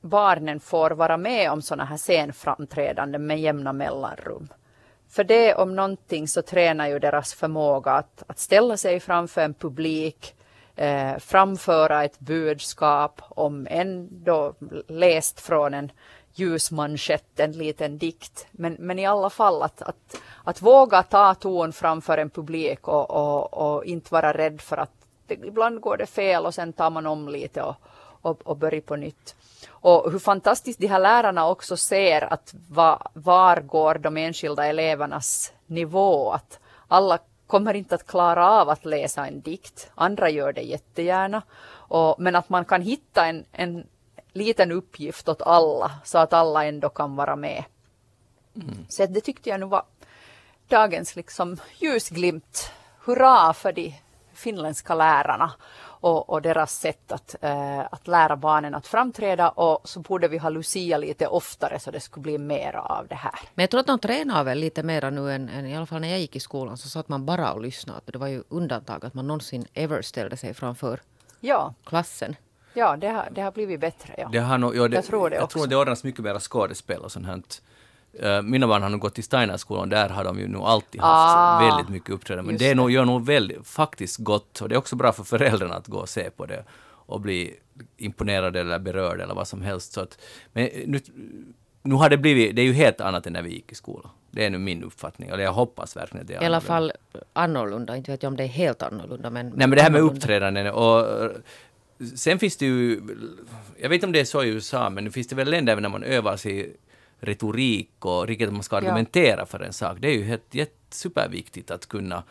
barnen får vara med om sådana här scenframträdanden med jämna mellanrum. För det om någonting så tränar ju deras förmåga att, att ställa sig framför en publik, eh, framföra ett budskap om ändå läst från en ljusmanschett, en liten dikt. Men, men i alla fall att, att, att våga ta ton framför en publik och, och, och inte vara rädd för att det, ibland går det fel och sen tar man om lite och, och, och börjar på nytt. Och hur fantastiskt de här lärarna också ser att va, var går de enskilda elevernas nivå. Att alla kommer inte att klara av att läsa en dikt. Andra gör det jättegärna. Och, men att man kan hitta en, en liten uppgift åt alla så att alla ändå kan vara med. Så det tyckte jag nu var dagens liksom ljusglimt. Hurra för de finländska lärarna och, och deras sätt att, eh, att lära barnen att framträda och så borde vi ha Lucia lite oftare så det skulle bli mer av det här. Men jag tror att de tränar väl lite mera nu än, än i alla fall när jag gick i skolan så satt man bara och lyssnade. Det var ju undantag att man någonsin ever ställde sig framför Ja, klassen. ja det, har, det har blivit bättre. Ja. Det har nog, ja, det, Jag tror det jag också. tror det ordnas mycket mer skådespel och sånt här. Eh, mina barn har nog gått i Steinerskolan, där har de ju nog alltid haft Ah, väldigt mycket uppträdanden. Men det, nog, gör nog väldigt, faktiskt gott och det är också bra för föräldrarna att gå och se på det och bli imponerade eller berörda eller vad som helst. Så att, men nu, nu har det blivit, det är ju helt annat än när vi gick i skolan. Det är nu min uppfattning, eller jag hoppas verkligen det är I alla fall annorlunda. Inte vet jag om det är helt annorlunda. Men Nej men det här med uppträdanden och sen finns det ju, jag vet inte om det är så i USA, men nu finns det väl länder när man övar sig retorik och riktigt att man ska Ja. argumentera för en sak. Det är ju helt, helt superviktigt att kunna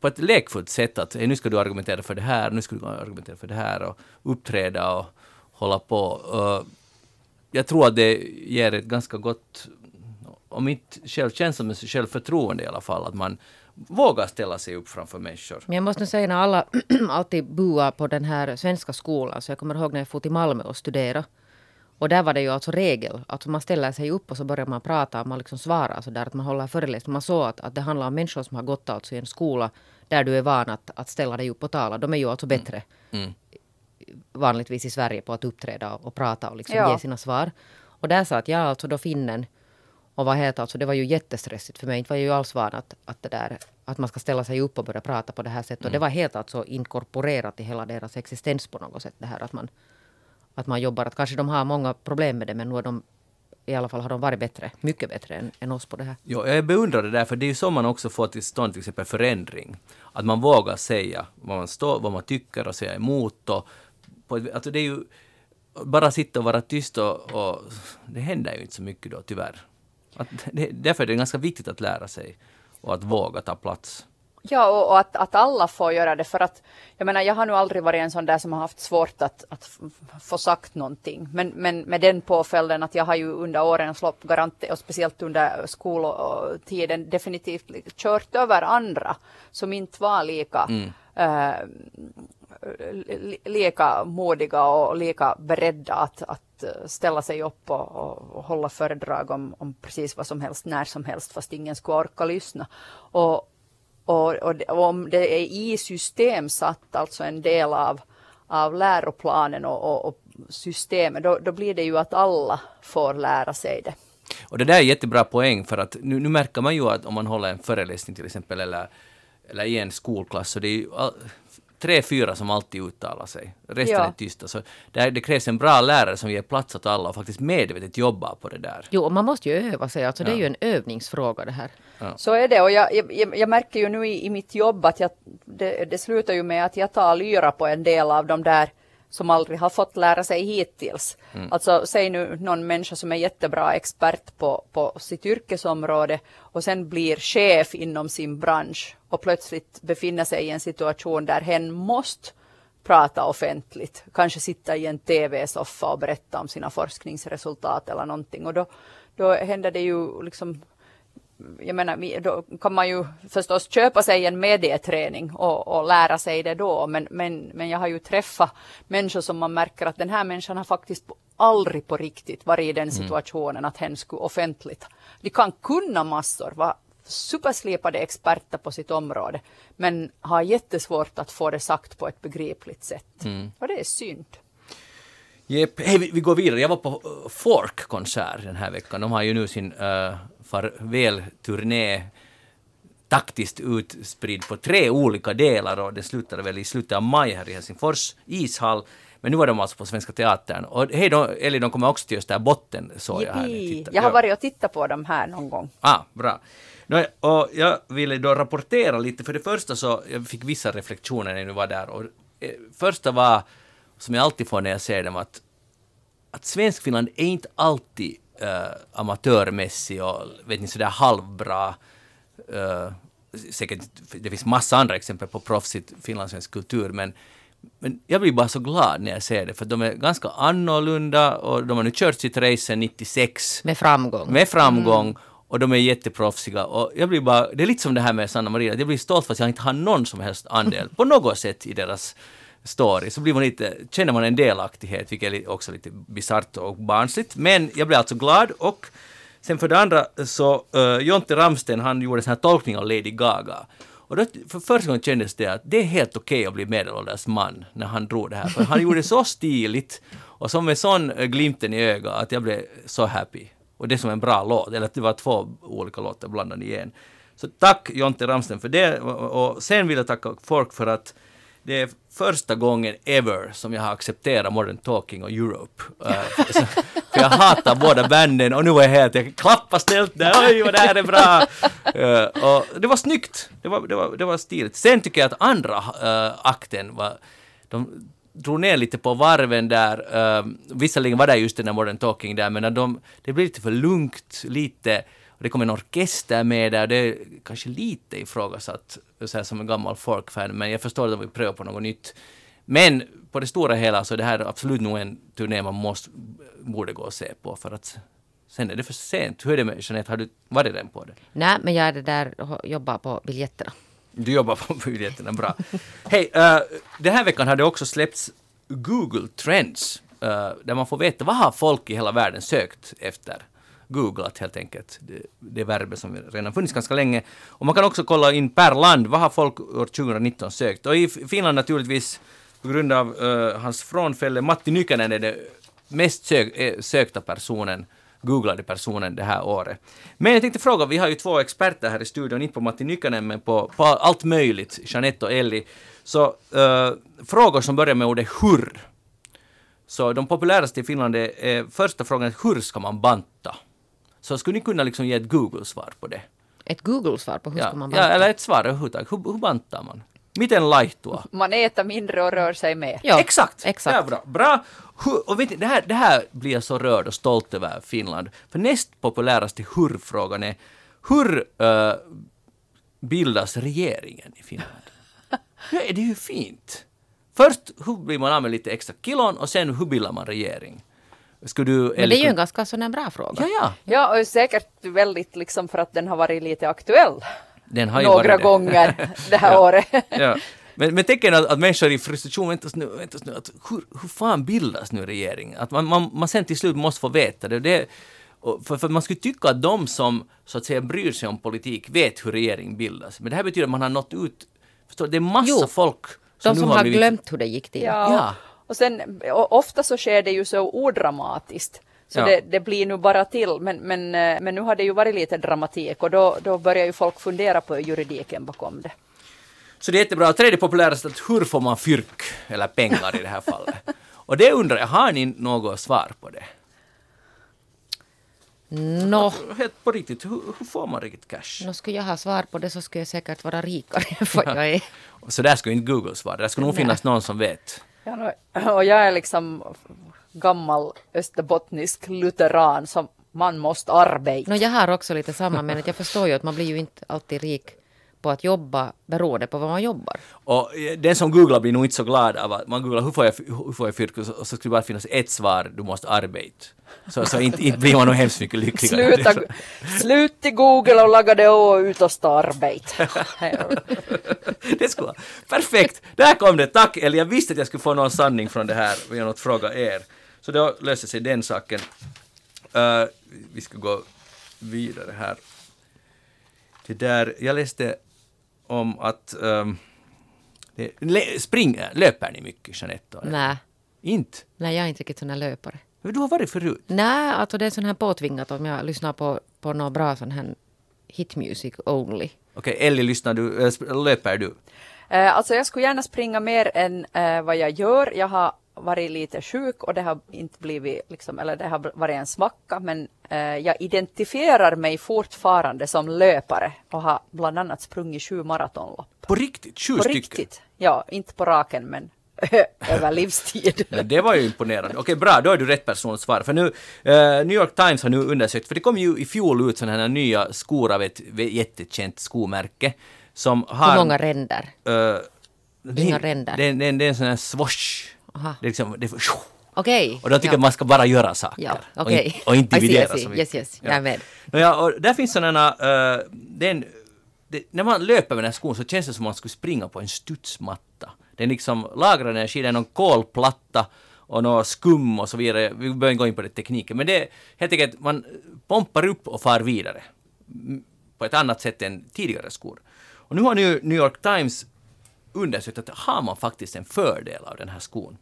på ett lekfullt sätt att "Hej, nu ska du argumentera för det här, nu ska du argumentera för det här och uppträda och hålla på. Jag tror att det ger ett ganska gott, om inte självkänsla, men självförtroende i alla fall, att man vågar ställa sig upp framför människor. Men jag måste säga när alla <clears throat> alltid buar på den här svenska skolan. Så jag kommer ihåg när jag for till Malmö och studerade. Och där var det ju alltså regel. att man ställer sig upp och så börjar man prata och man liksom svarar så där att man håller föreläsning. Man såg att, att det handlar om människor som har gått alltså i en skola där du är van att, att ställa dig upp och tala. De är ju alltså bättre Mm. vanligtvis i Sverige på att uppträda och, och prata och liksom Ja. ge sina svar. Och där satt jag alltså då finnen och vad heter alltså, det var ju jättestressigt för mig. Inte var jag ju alls van att, att, det där, att man ska ställa sig upp och börja prata på det här sättet. Och det var helt alltså inkorporerat i hela deras existens på något sätt. Det här att man, att man jobbar. Att kanske de har många problem med det men nu har de i alla fall har de varit bättre, mycket bättre än, än oss på det här. Ja, jag beundrar det där, för det är ju så man också får till stånd till exempel förändring. Att man vågar säga vad man, står, vad man tycker och säga emot. Och på, alltså det är ju bara sitta och vara tyst och, och det händer ju inte så mycket då tyvärr. Att det, därför är det ganska viktigt att lära sig och att våga ta plats. Ja, och, och att, att alla får göra det. För att, jag menar, jag har nu aldrig varit en sån där som har haft svårt att, att få sagt någonting. Men, men med den påföljden att jag har ju under årens lopp, garant, och speciellt under skoltiden, definitivt kört över andra som inte var lika Mm. li- lika modiga och lika beredda att, att ställa sig upp och, och, och hålla föredrag om, om precis vad som helst, när som helst, fast ingen skulle orka lyssna. Och, och, och, och om det är i system satt, alltså en del av, av läroplanen och, och, och systemet, då, då blir det ju att alla får lära sig det. Och det där är jättebra poäng för att nu, nu märker man ju att om man håller en föreläsning till exempel eller, eller i en skolklass så det är ju all, tre, fyra som alltid uttalar sig. Resten Ja. är tysta. Så det, det krävs en bra lärare som ger plats åt alla och faktiskt medvetet jobbar på det där. Jo, och man måste ju öva sig. Alltså, Det är Ja. ju en övningsfråga det här. Så är det och jag, jag, jag märker ju nu i, i mitt jobb att jag, det, det slutar ju med att jag tar lyra på en del av de där som aldrig har fått lära sig hittills. Alltså säg nu någon människa som är jättebra expert på, på sitt yrkesområde och sen blir chef inom sin bransch och plötsligt befinner sig i en situation där hen måste prata offentligt, kanske sitta i en tv-soffa och berätta om sina forskningsresultat eller någonting och då, då händer det ju liksom jag menar, då kan man ju förstås köpa sig en medieträning och, och lära sig det då, men, men, men jag har ju träffat människor som man märker att den här människan har faktiskt aldrig på riktigt varit i den situationen att hen skulle offentligt. De kan kunna massor, vara superslipade experter på sitt område, men har jättesvårt att få det sagt på ett begripligt sätt. Och det är synd. Jep. Hej, vi, vi går vidare. Jag var på uh, Fork-konsert den här veckan. De har ju nu sin uh, farväl-turné taktiskt utspridd på tre olika delar och det slutade väl i slutet av maj här i Helsingfors ishall. Men nu var de alltså på Svenska Teatern. Och hej då, Eli, de kommer också till Österbotten såg jag här. tittade. Jag har varit och tittat på dem här någon gång. Ah, bra. Nå, och jag ville då rapportera lite, för det första så jag fick vissa reflektioner när jag var där. Och, eh, första var, som jag alltid får när jag ser dem, att, att Svenskfinland är inte alltid eh, amatörmässig och vet ni, sådär halvbra. eh, säkert, det finns massa andra exempel på proffsigt finlandssvensk kultur, men men jag blir bara så glad när jag ser det, för de är ganska annorlunda och de har nu kört sitt race sedan 96 Med framgång. med framgång och de är jätteproffsiga. Och jag blir bara, det är lite som det här med Sanna Maria, jag blir stolt för att jag inte har någon som helst andel <laughs> på något sätt i deras story. Så blir man lite, känner man en delaktighet, vilket är också lite bisarrt och barnsligt. Men jag blev alltså glad och sen för det andra så uh, Jonte Ramsten han gjorde en sån här tolkning av Lady Gaga. Och då, för första gången kändes det att det är helt okej att bli medelålders man när han drog det här. För han gjorde det så stiligt och så med sån eh, glimten i ögat att jag blev så happy. Och det är som en bra låt, eller att det var två olika låtar blandade i en. Så tack Jonte Ramsten för det och sen vill jag tacka folk för att det är första gången ever som jag har accepterat Modern Talking och Europe. Uh, så- för jag hatar båda banden och nu var jag helt, jag klappar ställt där, oj vad det här är bra! Uh, och det var snyggt, det var, det var, det var stiligt. Sen tycker jag att andra uh, akten var, de drog ner lite på varven där. Uh, visserligen var det just den där Modern Talking där, men de, det blev lite för lugnt, lite det kom en orkester med där, det är kanske lite ifrågasatt så här som en gammal folkfan, men jag förstår att de vill pröva på något nytt. Men på det stora hela så är det här absolut nog en turné man måste, borde gå och se på för att sen är det för sent. Hur är det med Jeanette, har du varit den på det? Nej, men jag är det där och jobbar på biljetterna. Du jobbar på <laughs> biljetterna, bra. Hej, uh, den här veckan har det också släppts Google Trends, uh, där man får veta vad har folk i hela världen sökt efter. Googlat helt enkelt, det, det verbet som redan funnits ganska länge. Och man kan också kolla in per land, vad har folk år 2019 sökt? Och i Finland naturligtvis, på grund av uh, hans frånfälle, Matti Nykänen är det mest sök, eh, sökta personen googlade personen det här året. Men jag tänkte fråga, vi har ju två experter här i studion, inte på Matti Nykänen men på, på allt möjligt, Jeanette och Elli. Så uh, frågor som börjar med ordet hur. Så de populäraste i Finland är, är första frågan hur ska man banta? Så skulle ni kunna liksom ge ett Google-svar på det? Ett Google-svar på hur ja, ska man ja, banta? eller ett svar överhuvudtaget. Hur, hur bantar man? Miten laihtua? Man äter mindre och rör sig mer. Ja, exakt! exakt. Ja, bra. bra. Och vet ni, det, här, det här blir jag så rörd och stolt över Finland. För näst populäraste hur-frågan är hur eh, bildas regeringen i Finland? <laughs> Är det ju fint. Först hur blir man av med lite extra kilon och sen hur bildar man regering? Skulle du, Men det är ju en ganska sån här bra fråga. Ja, ja. Ja, och säkert väldigt liksom för att den har varit lite aktuell Den har ju några det. gånger <laughs> det här Ja. året. Ja. Men, men tänk att, att människor i frustration, väntas nu, väntas nu, att hur, hur fan bildas nu regeringen? Att man, man, man sen till slut måste få veta det. det för, för man skulle tycka att de som så att säga bryr sig om politik vet hur regering bildas. Men det här betyder att man har nått ut, förstår det är massa Jo, folk De som nu har blivit- glömt hur det gick till. Ja. Ja. Och sen och ofta så sker det ju så odramatiskt. Så Ja. det, det blir nu bara till. Men, men, eh, men nu har det ju varit lite dramatik och då, då börjar ju folk fundera på juridiken bakom det. Så det är jättebra. Tredje populärast att hur får man fyrk, eller pengar i det här fallet? Och det undrar jag, har ni något svar på det? Nå, Helt på riktigt, hur, hur får man riktigt cash? nå skulle jag ha svar på det så skulle jag säkert vara rikare än vad jag <laughs> är. Så där skulle inte Google svara, där skulle nog finnas någon som vet. Ja, och jag är liksom gammal österbottnisk lutheran som man måste arbeta. No, jag har också lite samma, men att jag förstår ju att man blir ju inte alltid rik på att jobba beroende på vad man jobbar. Och eh, den som googlar blir nog inte så glad av att man googlar hur får jag, hur får jag fyrk och så, skulle bara finnas ett svar, du måste arbeta. Så, så inte, inte blir man nog hemskt mycket lyckligare. Sluta, slut i Google och laga det och ut och stå arbeta. <laughs> det skulle vara perfekt! Där kom det, tack Eller jag visste att jag skulle få någon sanning från det här genom att fråga er. Så då löser sig den saken. Eh, vi ska gå vidare här. Det där, jag läste om att um, det, le, spring, löper ni mycket Jeanette? Nej, Inte? nej jag är inte riktigt sån här löpare. Men Du har varit förut? Nej, alltså det är sån här påtvingat om jag lyssnar på, på något bra sån här hit music only. Okej, Ellie, lyssnar du, äh, sp- löper du? Eh, Alltså jag skulle gärna springa mer än eh, vad jag gör. Jag har varit lite sjuk och det har inte blivit, liksom, eller det har varit en svacka, men eh, jag identifierar mig fortfarande som löpare och har bland annat sprungit sju maratonlopp. På riktigt? Sju På stycken? riktigt. Ja, inte på raken, men <laughs> över livstid. <laughs> Men det var ju imponerande. Okej, bra, då är du rätt person att svara. För nu, eh, New York Times har nu undersökt, för det kom ju i fjol ut sådana här nya skor av ett jättekänt skomärke som har... Hur många ränder? Uh, Inga ränder. Det, det, det är en sån här swoosh. Aha. Det är liksom, det Okej. och de tycker ja. man ska bara göra saker. Ja, och, okej. inte, och inte <laughs> I see, I dividera see. så mycket. Yes, yes. Jag är med. Nåja, och där finns sådana, uh, den, det, när man löper med den här skon så känns det som att man skulle springa på en studsmatta. Den liksom lagrar energi, det är någon kolplatta och något skum och så vidare. Vi behöver inte gå in på den tekniken, men det är helt enkelt man pompar upp och far vidare på ett annat sätt än tidigare skor. Och nu har New York Times undersökt att har man faktiskt en fördel av den här skon.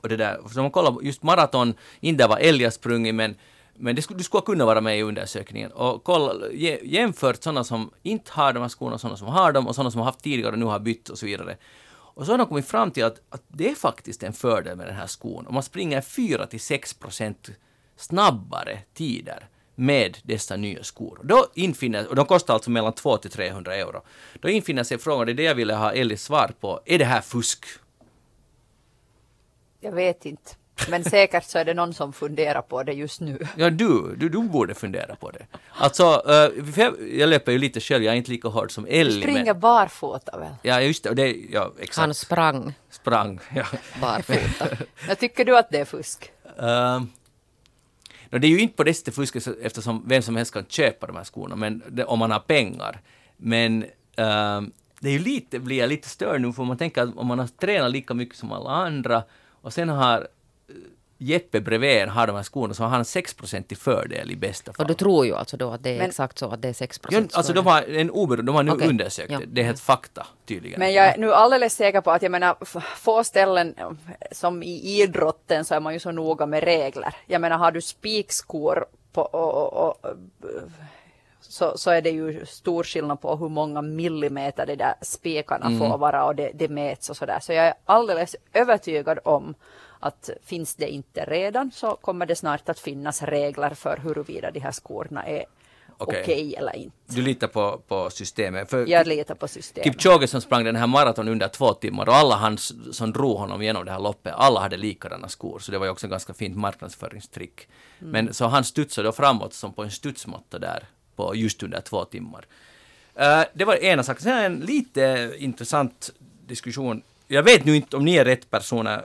Och det där, så man kollar just maraton, inte var älgar sprungit men men det skulle, du skulle kunna vara med i undersökningen och kolla, jämfört sådana som inte har de här skorna, sådana som har dem och sådana som har haft tidigare och nu har bytt och så vidare. Och så har de kommit fram till att, att det är faktiskt en fördel med den här skon. Om man springer 4 till 6 procent snabbare tider med dessa nya skor. Då infinner, och de kostar alltså mellan 2 till 300 euro. Då infinner sig frågan, det är det jag ville ha Ellis svar på, är det här fusk? Jag vet inte. Men säkert så är det någon som funderar på det just nu. Ja, du, du, du borde fundera på det. Alltså, eh, jag, jag löper ju lite själv, jag är inte lika hård som Ellie. Springer Men, barfota väl? ja, just det, det, ja, exakt. Han sprang sprang. Ja. barfota. <laughs> Jag tycker du att det är fusk? Ehm, No, det är ju inte på det sättet fusket eftersom vem som helst kan köpa de här skorna, men det, om man har pengar. Men uh, det är ju lite, blir jag lite störd nu, för man tänker att om man har tränat lika mycket som alla andra och sen har eh, Jeppe bredvid en har de här skorna så har han 6% i fördel i bästa fall. Och du tror ju alltså då att det är Men- exakt så att det är 6 Ja, alltså de har en oberoende, de har nu Okej, undersökt ja. det. Det är helt fakta tydligen. Men jag är nu alldeles säker på att jag menar få ställen eh, som i idrotten så är man ju så noga med regler. Jag menar har du spikskor på, och, och, och, eh, så, så är det ju stor skillnad på hur många millimeter de där spikarna Mm. får vara och det, det mäts och sådär. Så jag är alldeles övertygad om att finns det inte redan så kommer det snart att finnas regler för huruvida de här skorna är Okej. okej eller inte. Du litar på, på systemet. För Jag litar på systemet. Kipchoge som sprang den här maraton under två timmar och alla hans som drog honom genom det här loppet, alla hade likadana skor, så det var ju också en ganska fint marknadsföringstrick. Mm. Men så han studsade då framåt som på en studsmatta där på just under två timmar. Eh, det var ena saken. Sen en lite intressant diskussion. Jag vet nu inte om ni är rätt personer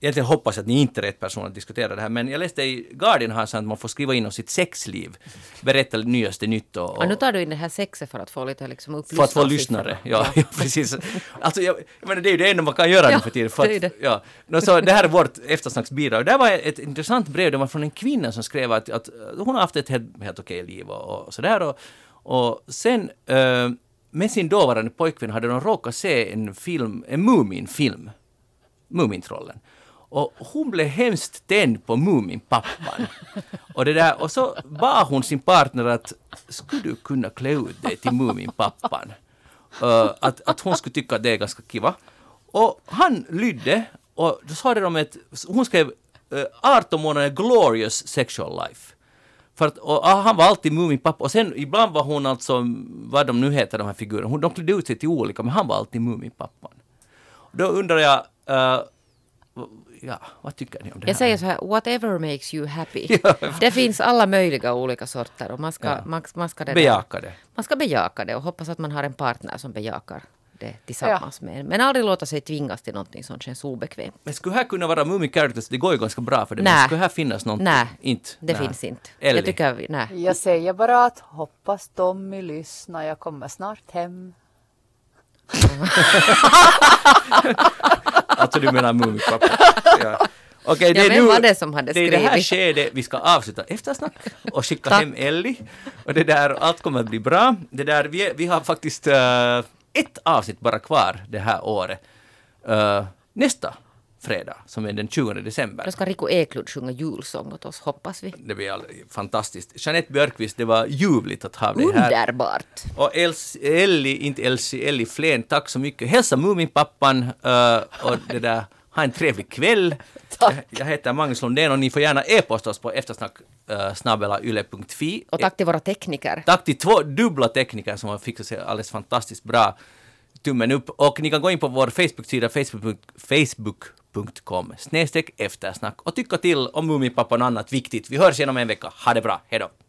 egentligen hoppas att ni inte är rätt person att diskutera det här, men jag läste i Guardian har att man får skriva in om sitt sexliv, berätta nyaste nytt och, Och nu tar du in det här sexet för att få lite liksom upp för att få lyssnare. Ja, <laughs> ja. precis. Alltså, jag, jag menar, det är ju det enda man kan göra Ja, nu för tiden. För det är att, det. Ja. Nå, så det här är vårt eftersnacksbidrag. Det här var ett intressant brev, det var från en kvinna som skrev att, att hon har haft ett helt, helt okej liv och, och sådär. Och, och sen eh, med sin dåvarande pojkvän hade de råkat se en film, en Mumin-film. Mumintrollen. Och hon blev hemskt tänd på Muminpappan. Och, det där, och så bad hon sin partner att skulle du kunna klä ut dig till Muminpappan? Uh, eh, att, att hon skulle tycka att det är ganska kiva. Och han lydde och då sa de att hon skrev eh, uh, 18 månader glorious sexual life. För att, och, ah, han var alltid Muminpappa och sen ibland var hon alltså, vad de nu heter de här figurerna, hon, de klädde ut sig till olika men han var alltid Muminpappan. Då undrar jag, uh, ja, vad tycker ni om det Jag här? säger så här, whatever makes you happy. <laughs> Ja. Det finns alla möjliga olika sorter och man ska, Ja. man, man ska det Bejaka det. Man ska bejaka det och hoppas att man har en partner som bejakar det tillsammans med en. Men aldrig låta sig tvingas till någonting som känns obekvämt. Men skulle här kunna vara Moomin Characters? Det går ju ganska bra för det. Nej. Men skulle här finnas någonting? Nej, inte? det Nej. finns inte. Ellie. Jag tycker, vi-. Jag säger bara att hoppas Tommy lyssnar, jag kommer snart hem. <laughs> <laughs> Alltså du menar Muminpappa? <laughs> ja. Okej, Ja, vem var det som hade Det är det här skedet vi ska avsluta eftersnack och skicka Tack. hem Ellie. Och det där, allt kommer att bli bra. Det där, vi, vi har faktiskt eh, ett avsnitt bara kvar det här året. Eh, nästa fredag, som är den 20 december. Då ska Rico Eklund sjunga julsång åt oss, hoppas vi. Det blir all, fantastiskt. Jeanette Björkqvist, det var ljuvligt att ha dig här. Underbart! Och Els, Ellie, inte Elsie, Ellie Flen, tack så mycket. Hälsa Muminpappan uh, och det där, ha en trevlig kväll. <laughs> Jag, jag heter Magnus Lundén och ni får gärna e-posta oss på eftersnack uh, snabbelayle.fi. Och tack till våra tekniker. Tack till två dubbla tekniker som har fixat sig alldeles fantastiskt bra. Tummen upp. Och ni kan gå in på vår Facebook-sida facebook, facebook.com snedstreck eftersnack och tycka till om Muminpappan och annat viktigt. Vi hörs igen om en vecka. Ha det bra. Hej då!